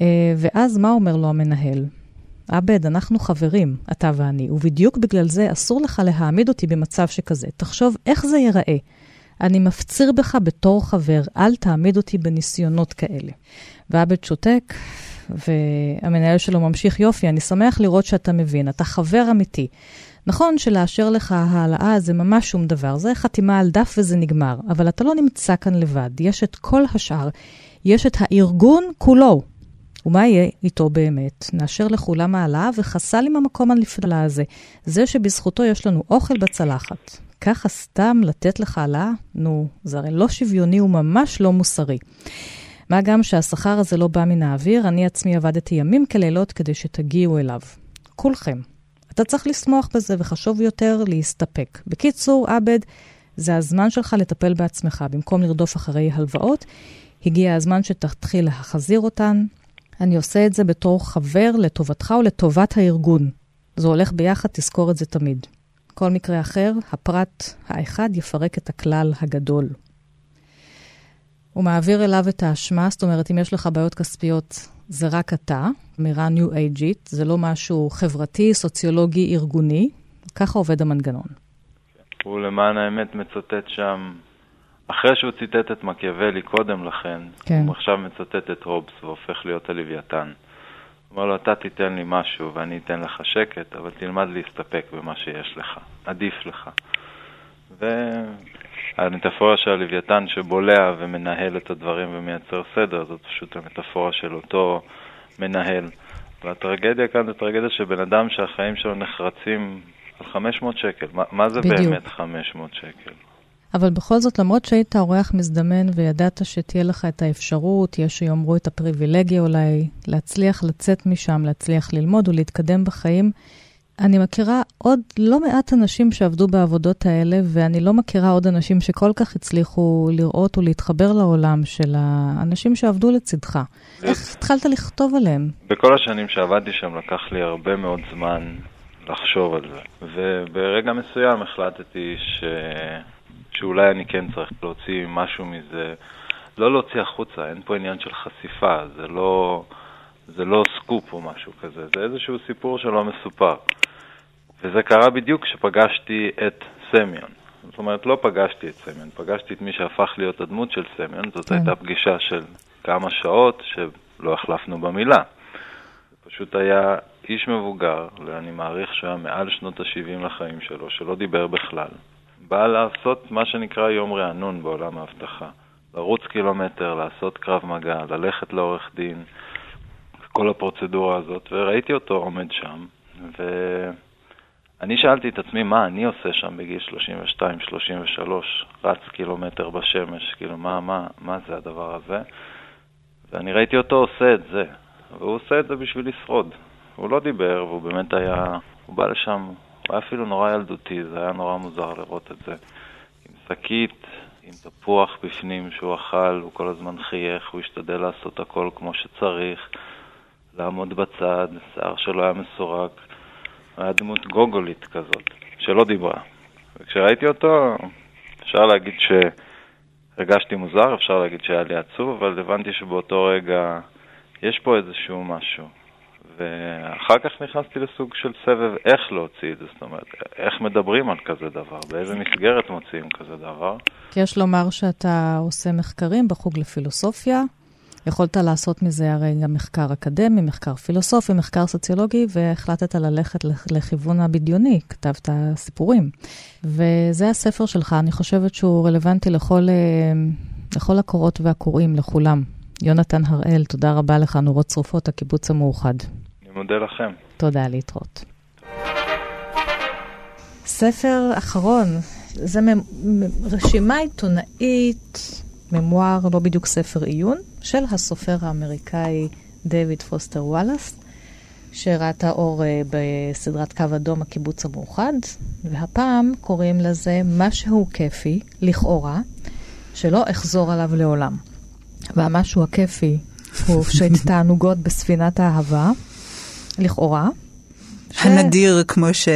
אה, ואז מה אומר לו המנהל? עבד, אנחנו חברים, אתה ואני, ובדיוק בגלל זה אסור לך להעמיד אותי במצב שכזה. תחשוב איך זה ייראה. אני מפציר בך בתור חבר, אל תעמיד אותי בניסיונות כאלה. ועבד שותק, והמנהל שלו ממשיך, יופי, אני שמח לראות שאתה מבין, אתה חבר אמיתי. נכון שלאשר לך העלאה זה ממש שום דבר, זה חתימה על דף וזה נגמר, אבל אתה לא נמצא כאן לבד, יש את כל השאר, יש את הארגון כולו. ומה יהיה איתו באמת? נאשר לכולם העלאה וחסל עם המקום הנפלא הזה. זה שבזכותו יש לנו אוכל בצלחת. ככה סתם לתת לך העלאה? נו, זה הרי לא שוויוני וממש לא מוסרי. מה גם שהשכר הזה לא בא מן האוויר, אני עצמי עבדתי ימים כלילות כדי שתגיעו אליו. כולכם. אתה צריך לשמוח בזה, וחשוב יותר להסתפק. בקיצור, עבד, זה הזמן שלך לטפל בעצמך. במקום לרדוף אחרי הלוואות, הגיע הזמן שתתחיל להחזיר אותן. אני עושה את זה בתור חבר לטובתך ולטובת הארגון. זה הולך ביחד, תזכור את זה תמיד. כל מקרה אחר, הפרט האחד יפרק את הכלל הגדול. הוא מעביר אליו את האשמה, זאת אומרת, אם יש לך בעיות כספיות, זה רק אתה, אמירה ניו אייג'ית, זה לא משהו חברתי, סוציולוגי, ארגוני. ככה עובד המנגנון. הוא למען האמת מצטט שם, אחרי שהוא ציטט את מקיאוולי קודם לכן, כן. הוא עכשיו מצטט את הובס והופך להיות הלוויתן. הוא אומר לו, אתה תיתן לי משהו ואני אתן לך שקט, אבל תלמד להסתפק במה שיש לך, עדיף לך. והמטאפורה של הלוויתן שבולע ומנהל את הדברים ומייצר סדר, זאת פשוט המטאפורה של אותו מנהל. והטרגדיה כאן זה טרגדיה של בן אדם שהחיים שלו נחרצים על 500 שקל. מה, מה זה בדיוק. באמת 500 שקל? אבל בכל זאת, למרות שהיית אורח מזדמן וידעת שתהיה לך את האפשרות, יש שיאמרו את הפריבילגיה אולי, להצליח לצאת משם, להצליח ללמוד ולהתקדם בחיים, אני מכירה עוד לא מעט אנשים שעבדו בעבודות האלה, ואני לא מכירה עוד אנשים שכל כך הצליחו לראות ולהתחבר לעולם של האנשים שעבדו לצדך. איך התחלת לכתוב עליהם? בכל השנים שעבדתי שם לקח לי הרבה מאוד זמן לחשוב על זה. וברגע מסוים החלטתי ש... שאולי אני כן צריך להוציא משהו מזה, לא להוציא החוצה, אין פה עניין של חשיפה, זה לא, זה לא סקופ או משהו כזה, זה איזשהו סיפור שלא מסופר. וזה קרה בדיוק כשפגשתי את סמיון. זאת אומרת, לא פגשתי את סמיון, פגשתי את מי שהפך להיות הדמות של סמיון, זאת כן. הייתה פגישה של כמה שעות שלא החלפנו במילה. זה פשוט היה איש מבוגר, ואני מעריך שהוא היה מעל שנות ה-70 לחיים שלו, שלא דיבר בכלל. בא לעשות מה שנקרא יום רענון בעולם האבטחה. לרוץ קילומטר, לעשות קרב מגע, ללכת לעורך דין, כל הפרוצדורה הזאת, וראיתי אותו עומד שם, ואני שאלתי את עצמי מה אני עושה שם בגיל 32-33, רץ קילומטר בשמש, כאילו מה, מה, מה זה הדבר הזה? ואני ראיתי אותו עושה את זה, והוא עושה את זה בשביל לשרוד. הוא לא דיבר, והוא באמת היה, הוא בא לשם, הוא היה אפילו נורא ילדותי, זה היה נורא מוזר לראות את זה. עם שקית, עם תפוח בפנים שהוא אכל, הוא כל הזמן חייך, הוא השתדל לעשות הכל כמו שצריך, לעמוד בצד, שיער שלו היה מסורק. היה דמות גוגולית כזאת, שלא דיברה. וכשראיתי אותו, אפשר להגיד שהרגשתי מוזר, אפשר להגיד שהיה לי עצוב, אבל הבנתי שבאותו רגע יש פה איזשהו משהו. ואחר כך נכנסתי לסוג של סבב איך להוציא את זה, זאת אומרת, איך מדברים על כזה דבר, באיזה מסגרת מוציאים כזה דבר. יש לומר שאתה עושה מחקרים בחוג לפילוסופיה, יכולת לעשות מזה הרי גם מחקר אקדמי, מחקר פילוסופי, מחקר סוציולוגי, והחלטת ללכת לכיוון הבדיוני, כתבת סיפורים. וזה הספר שלך, אני חושבת שהוא רלוונטי לכל, אה, לכל הקוראות והקוראים, לכולם. יונתן הראל, תודה רבה לך, נורות שרופות, הקיבוץ המאוחד. מודה לכם. תודה, להתראות. ספר אחרון, זה רשימה עיתונאית, ממואר, לא בדיוק ספר עיון, של הסופר האמריקאי דייוויד פוסטר וואלאס, שראתה אור אה, בסדרת קו אדום, הקיבוץ המאוחד, והפעם קוראים לזה משהו כיפי, לכאורה, שלא אחזור עליו לעולם. והמשהו הכיפי הוא שתענוגות בספינת האהבה, לכאורה. הנדיר, כמו שהוא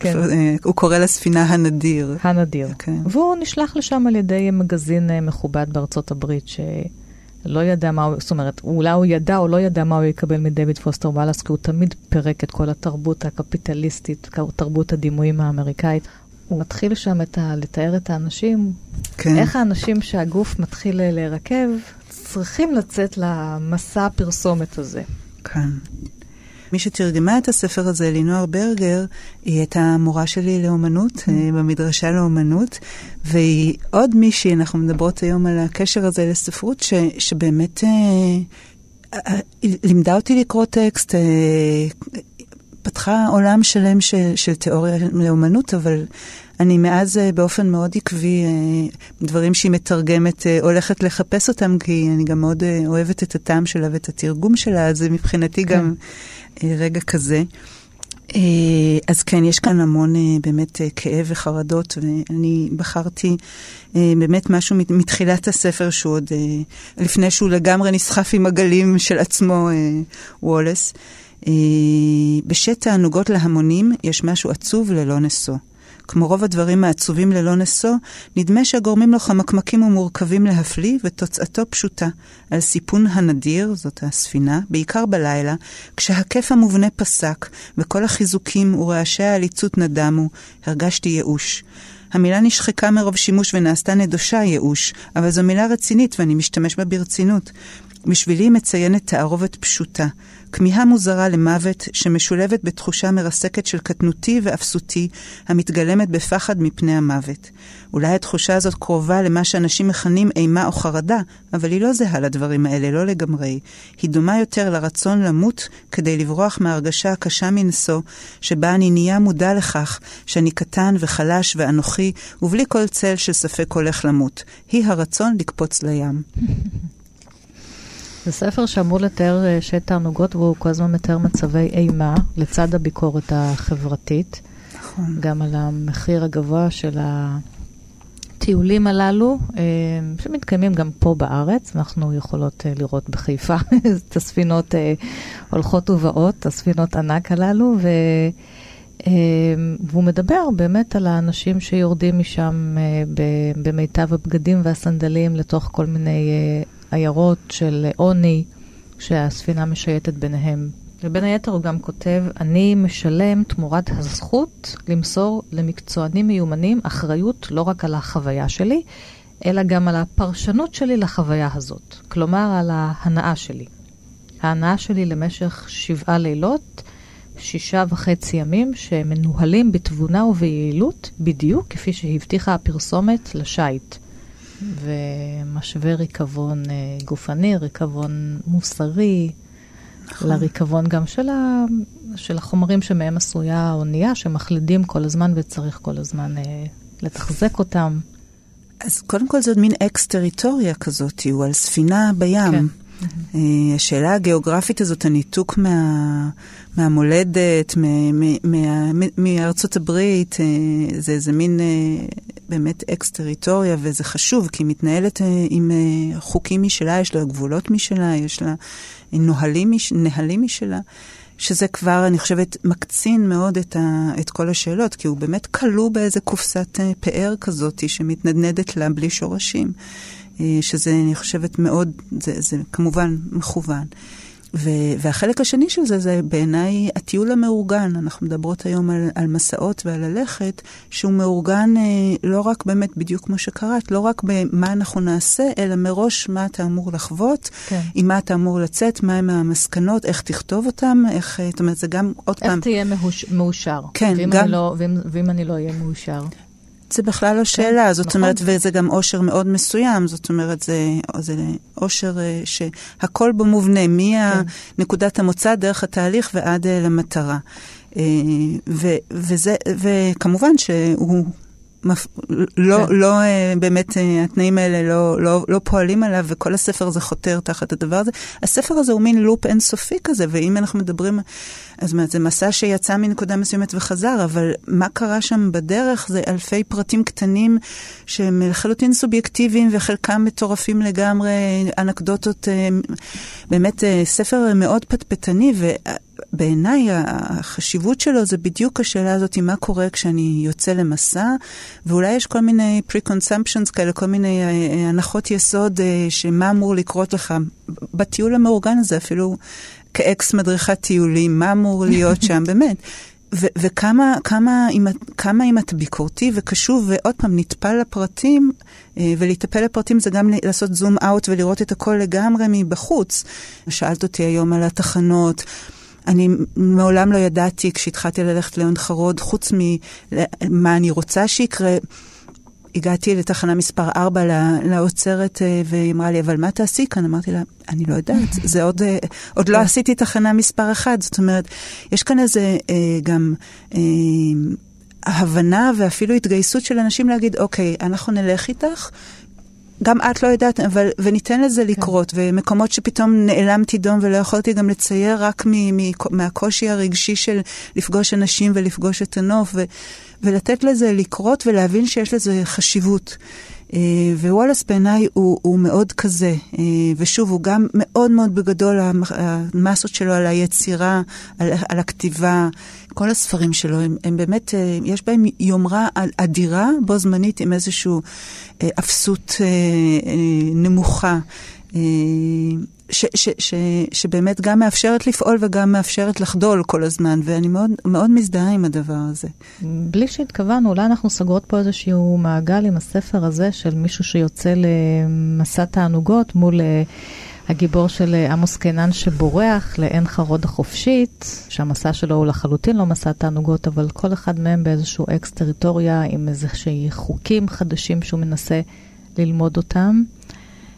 כן. uh, קורא לספינה הנדיר. הנדיר. כן. והוא נשלח לשם על ידי מגזין uh, מכובד בארצות הברית, שלא ידע מה הוא, זאת אומרת, אולי הוא ידע או לא ידע מה הוא יקבל מדויד פוסטר וואלאס, כי הוא תמיד פירק את כל התרבות הקפיטליסטית, תרבות הדימויים האמריקאית. הוא מתחיל שם את ה, לתאר את האנשים, כן. איך האנשים שהגוף מתחיל להירקב, צריכים לצאת למסע הפרסומת הזה. כן. מי שתרגמה את הספר הזה, לינואר ברגר, היא הייתה מורה שלי לאומנות, mm. במדרשה לאומנות, והיא עוד מישהי, אנחנו מדברות היום על הקשר הזה לספרות, ש, שבאמת אה, אה, לימדה אותי לקרוא טקסט, אה, פתחה עולם שלם של, של תיאוריה לאומנות, אבל אני מאז באופן מאוד עקבי, דברים שהיא מתרגמת, הולכת לחפש אותם, כי אני גם מאוד אוהבת את הטעם שלה ואת התרגום שלה, אז מבחינתי כן. גם אה, רגע כזה. אה, אז כן, יש כאן המון אה, באמת כאב וחרדות, ואני בחרתי באמת משהו מתחילת הספר שהוא עוד, לפני שהוא לגמרי נסחף עם הגלים של עצמו, וולס. בשט תענוגות להמונים יש משהו עצוב ללא נשוא. כמו רוב הדברים העצובים ללא נשוא, נדמה שהגורמים לו חמקמקים ומורכבים להפליא, ותוצאתו פשוטה. על סיפון הנדיר, זאת הספינה, בעיקר בלילה, כשהכיף המובנה פסק, וכל החיזוקים ורעשי העליצות נדמו, הרגשתי ייאוש. המילה נשחקה מרוב שימוש ונעשתה נדושה ייאוש, אבל זו מילה רצינית ואני משתמש בה ברצינות. בשבילי מציינת תערובת פשוטה, כמיהה מוזרה למוות שמשולבת בתחושה מרסקת של קטנותי ואפסותי, המתגלמת בפחד מפני המוות. אולי התחושה הזאת קרובה למה שאנשים מכנים אימה או חרדה, אבל היא לא זהה לדברים האלה, לא לגמרי. היא דומה יותר לרצון למות כדי לברוח מההרגשה הקשה מנשוא, שבה אני נהיה מודע לכך שאני קטן וחלש ואנוכי, ובלי כל צל של ספק הולך למות. היא הרצון לקפוץ לים. זה ספר שאמור לתאר אה, שתי תענוגות, והוא כל הזמן מתאר מצבי אימה לצד הביקורת החברתית. נכון. גם על המחיר הגבוה של הטיולים הללו, אה, שמתקיימים גם פה בארץ. אנחנו יכולות אה, לראות בחיפה את הספינות הולכות ובאות, הספינות ענק הללו, ו... והוא מדבר באמת על האנשים שיורדים משם במיטב הבגדים והסנדלים לתוך כל מיני עיירות של עוני שהספינה משייטת ביניהם. ובין היתר הוא גם כותב, אני משלם תמורת הזכות למסור למקצוענים מיומנים אחריות לא רק על החוויה שלי, אלא גם על הפרשנות שלי לחוויה הזאת. כלומר, על ההנאה שלי. ההנאה שלי למשך שבעה לילות, שישה וחצי ימים, שמנוהלים בתבונה וביעילות, בדיוק כפי שהבטיחה הפרסומת לשייט. ומשווה ריקבון אה, גופני, ריקבון מוסרי, נכון. לריקבון גם של, ה, של החומרים שמהם עשויה האונייה, שמחלידים כל הזמן וצריך כל הזמן אה, לתחזק אותם. אז קודם כל זאת מין אקס-טריטוריה כזאת, הוא על ספינה בים. כן. Mm-hmm. השאלה הגיאוגרפית הזאת, הניתוק מה, מהמולדת, מארצות הברית, אה, זה איזה מין באמת אקס-טריטוריה, וזה חשוב, כי היא מתנהלת עם חוקים משלה, יש לה גבולות משלה, יש לה נהלים, נהלים משלה. שזה כבר, אני חושבת, מקצין מאוד את, ה, את כל השאלות, כי הוא באמת כלוא באיזה קופסת פאר כזאת שמתנדנדת לה בלי שורשים. אה, שזה, אני חושבת, מאוד, זה, זה כמובן מכוון. ו, והחלק השני של זה, זה בעיניי הטיול המאורגן. אנחנו מדברות היום על, על מסעות ועל ללכת, שהוא מאורגן אה, לא רק באמת, בדיוק כמו שקראת, לא רק במה אנחנו נעשה, אלא מראש מה אתה אמור לחוות, כן. עם מה אתה אמור לצאת, מהם המסקנות, איך תכתוב אותם, איך, אה, זאת אומרת, זה גם, עוד איך פעם... איך תהיה מאוש, מאושר. כן, ואם גם... אני לא, ואם, ואם אני לא אהיה מאושר. זה בכלל לא כן, שאלה, זאת נכון. אומרת, וזה גם אושר מאוד מסוים, זאת אומרת, זה, זה אושר אה, שהכל בו מובנה, מנקודת כן. המוצא דרך התהליך ועד אה, למטרה. אה, ו, וזה, וכמובן שהוא. לא, כן. לא uh, באמת uh, התנאים האלה לא, לא, לא פועלים עליו, וכל הספר הזה חותר תחת הדבר הזה. הספר הזה הוא מין לופ אינסופי כזה, ואם אנחנו מדברים, אז מה, זה מסע שיצא מנקודה מסוימת וחזר, אבל מה קרה שם בדרך זה אלפי פרטים קטנים שהם לחלוטין סובייקטיביים, וחלקם מטורפים לגמרי, אנקדוטות, uh, באמת ספר מאוד פטפטני, ו... בעיניי החשיבות שלו זה בדיוק השאלה הזאת, מה קורה כשאני יוצא למסע, ואולי יש כל מיני pre-consumptions כאלה, כל מיני אה, אה, הנחות יסוד אה, שמה אמור לקרות לך. בטיול המאורגן הזה, אפילו כאקס מדריכת טיולים, מה אמור להיות שם, באמת. ו- וכמה כמה, אם, כמה אם אתה ביקורתי וקשוב, ועוד פעם, נטפל לפרטים, ולהיטפל לפרטים זה גם לעשות זום אאוט ולראות את הכל לגמרי מבחוץ. שאלת אותי היום על התחנות. אני מעולם לא ידעתי, כשהתחלתי ללכת לעון חרוד, חוץ ממה אני רוצה שיקרה, הגעתי לתחנה מספר 4 לאוצרת, אה, והיא אמרה לי, אבל מה תעשי כאן? אמרתי לה, אני לא יודעת, זה עוד, אה, עוד לא עשיתי תחנה מספר 1. זאת אומרת, יש כאן איזה אה, גם... הבנה ואפילו התגייסות של אנשים להגיד, אוקיי, אנחנו נלך איתך, גם את לא יודעת, אבל, וניתן לזה כן. לקרות, ומקומות שפתאום נעלמתי דום ולא יכולתי גם לצייר רק מ, מ, מהקושי הרגשי של לפגוש אנשים ולפגוש את הנוף, ו, ולתת לזה לקרות ולהבין שיש לזה חשיבות. ווואלאס בעיניי הוא, הוא מאוד כזה, ושוב, הוא גם מאוד מאוד בגדול, המסות שלו על היצירה, על, על הכתיבה, כל הספרים שלו, הם, הם באמת, יש בהם יומרה אדירה, בו זמנית עם איזושהי אפסות נמוכה. ש, ש, ש, שבאמת גם מאפשרת לפעול וגם מאפשרת לחדול כל הזמן, ואני מאוד, מאוד מזדהה עם הדבר הזה. בלי שהתכוונו, אולי אנחנו סוגרות פה איזשהו מעגל עם הספר הזה של מישהו שיוצא למסע תענוגות מול... אה, הגיבור של אה, עמוס קינן שבורח לעין חרוד החופשית, שהמסע שלו הוא לחלוטין לא מסע תענוגות, אבל כל אחד מהם באיזשהו אקס טריטוריה עם איזשהי חוקים חדשים שהוא מנסה ללמוד אותם.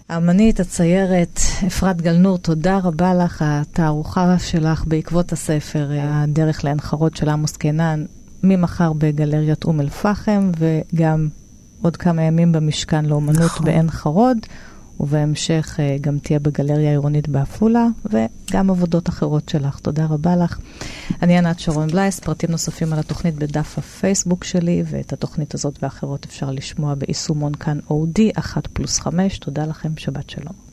האמנית, הציירת, אפרת גלנור, תודה רבה לך. התערוכה שלך בעקבות הספר, הדרך לעין חרוד של עמוס קינן, ממחר בגלריית אום אל-פחם, וגם עוד כמה ימים במשכן לאומנות נכון. בעין חרוד. ובהמשך אה, גם תהיה בגלריה העירונית בעפולה, וגם עבודות אחרות שלך. תודה רבה לך. אני ענת שרון בלייס, פרטים נוספים על התוכנית בדף הפייסבוק שלי, ואת התוכנית הזאת ואחרות אפשר לשמוע ביישומון כאן אודי, 1 פלוס 5. תודה לכם, שבת שלום.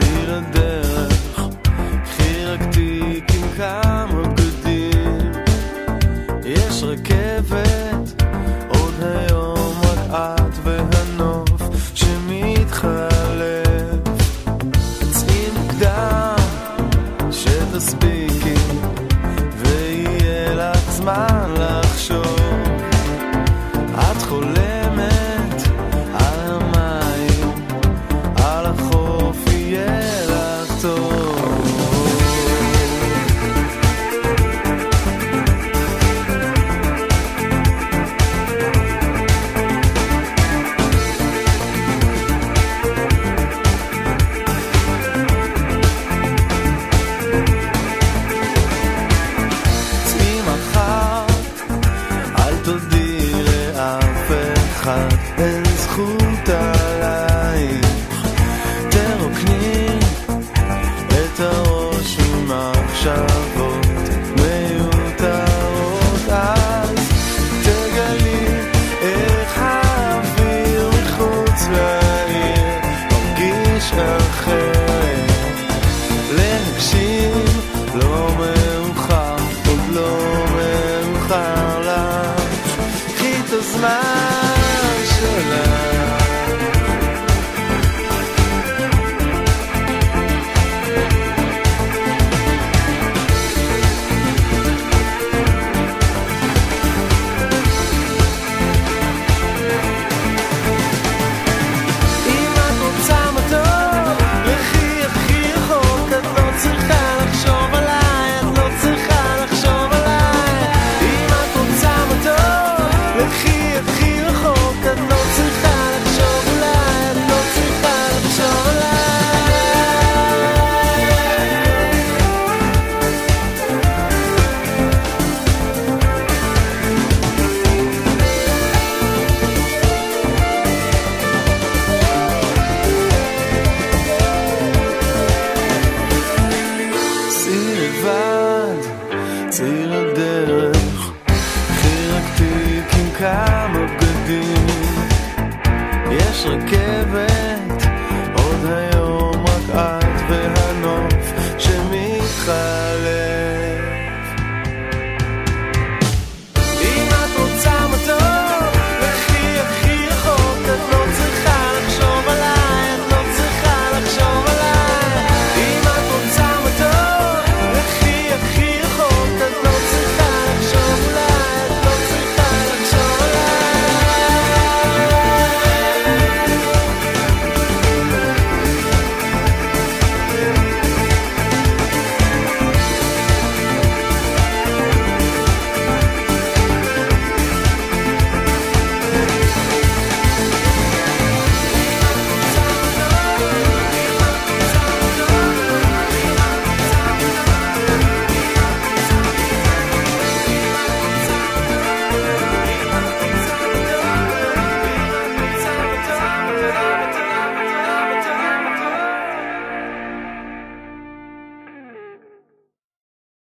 See the day.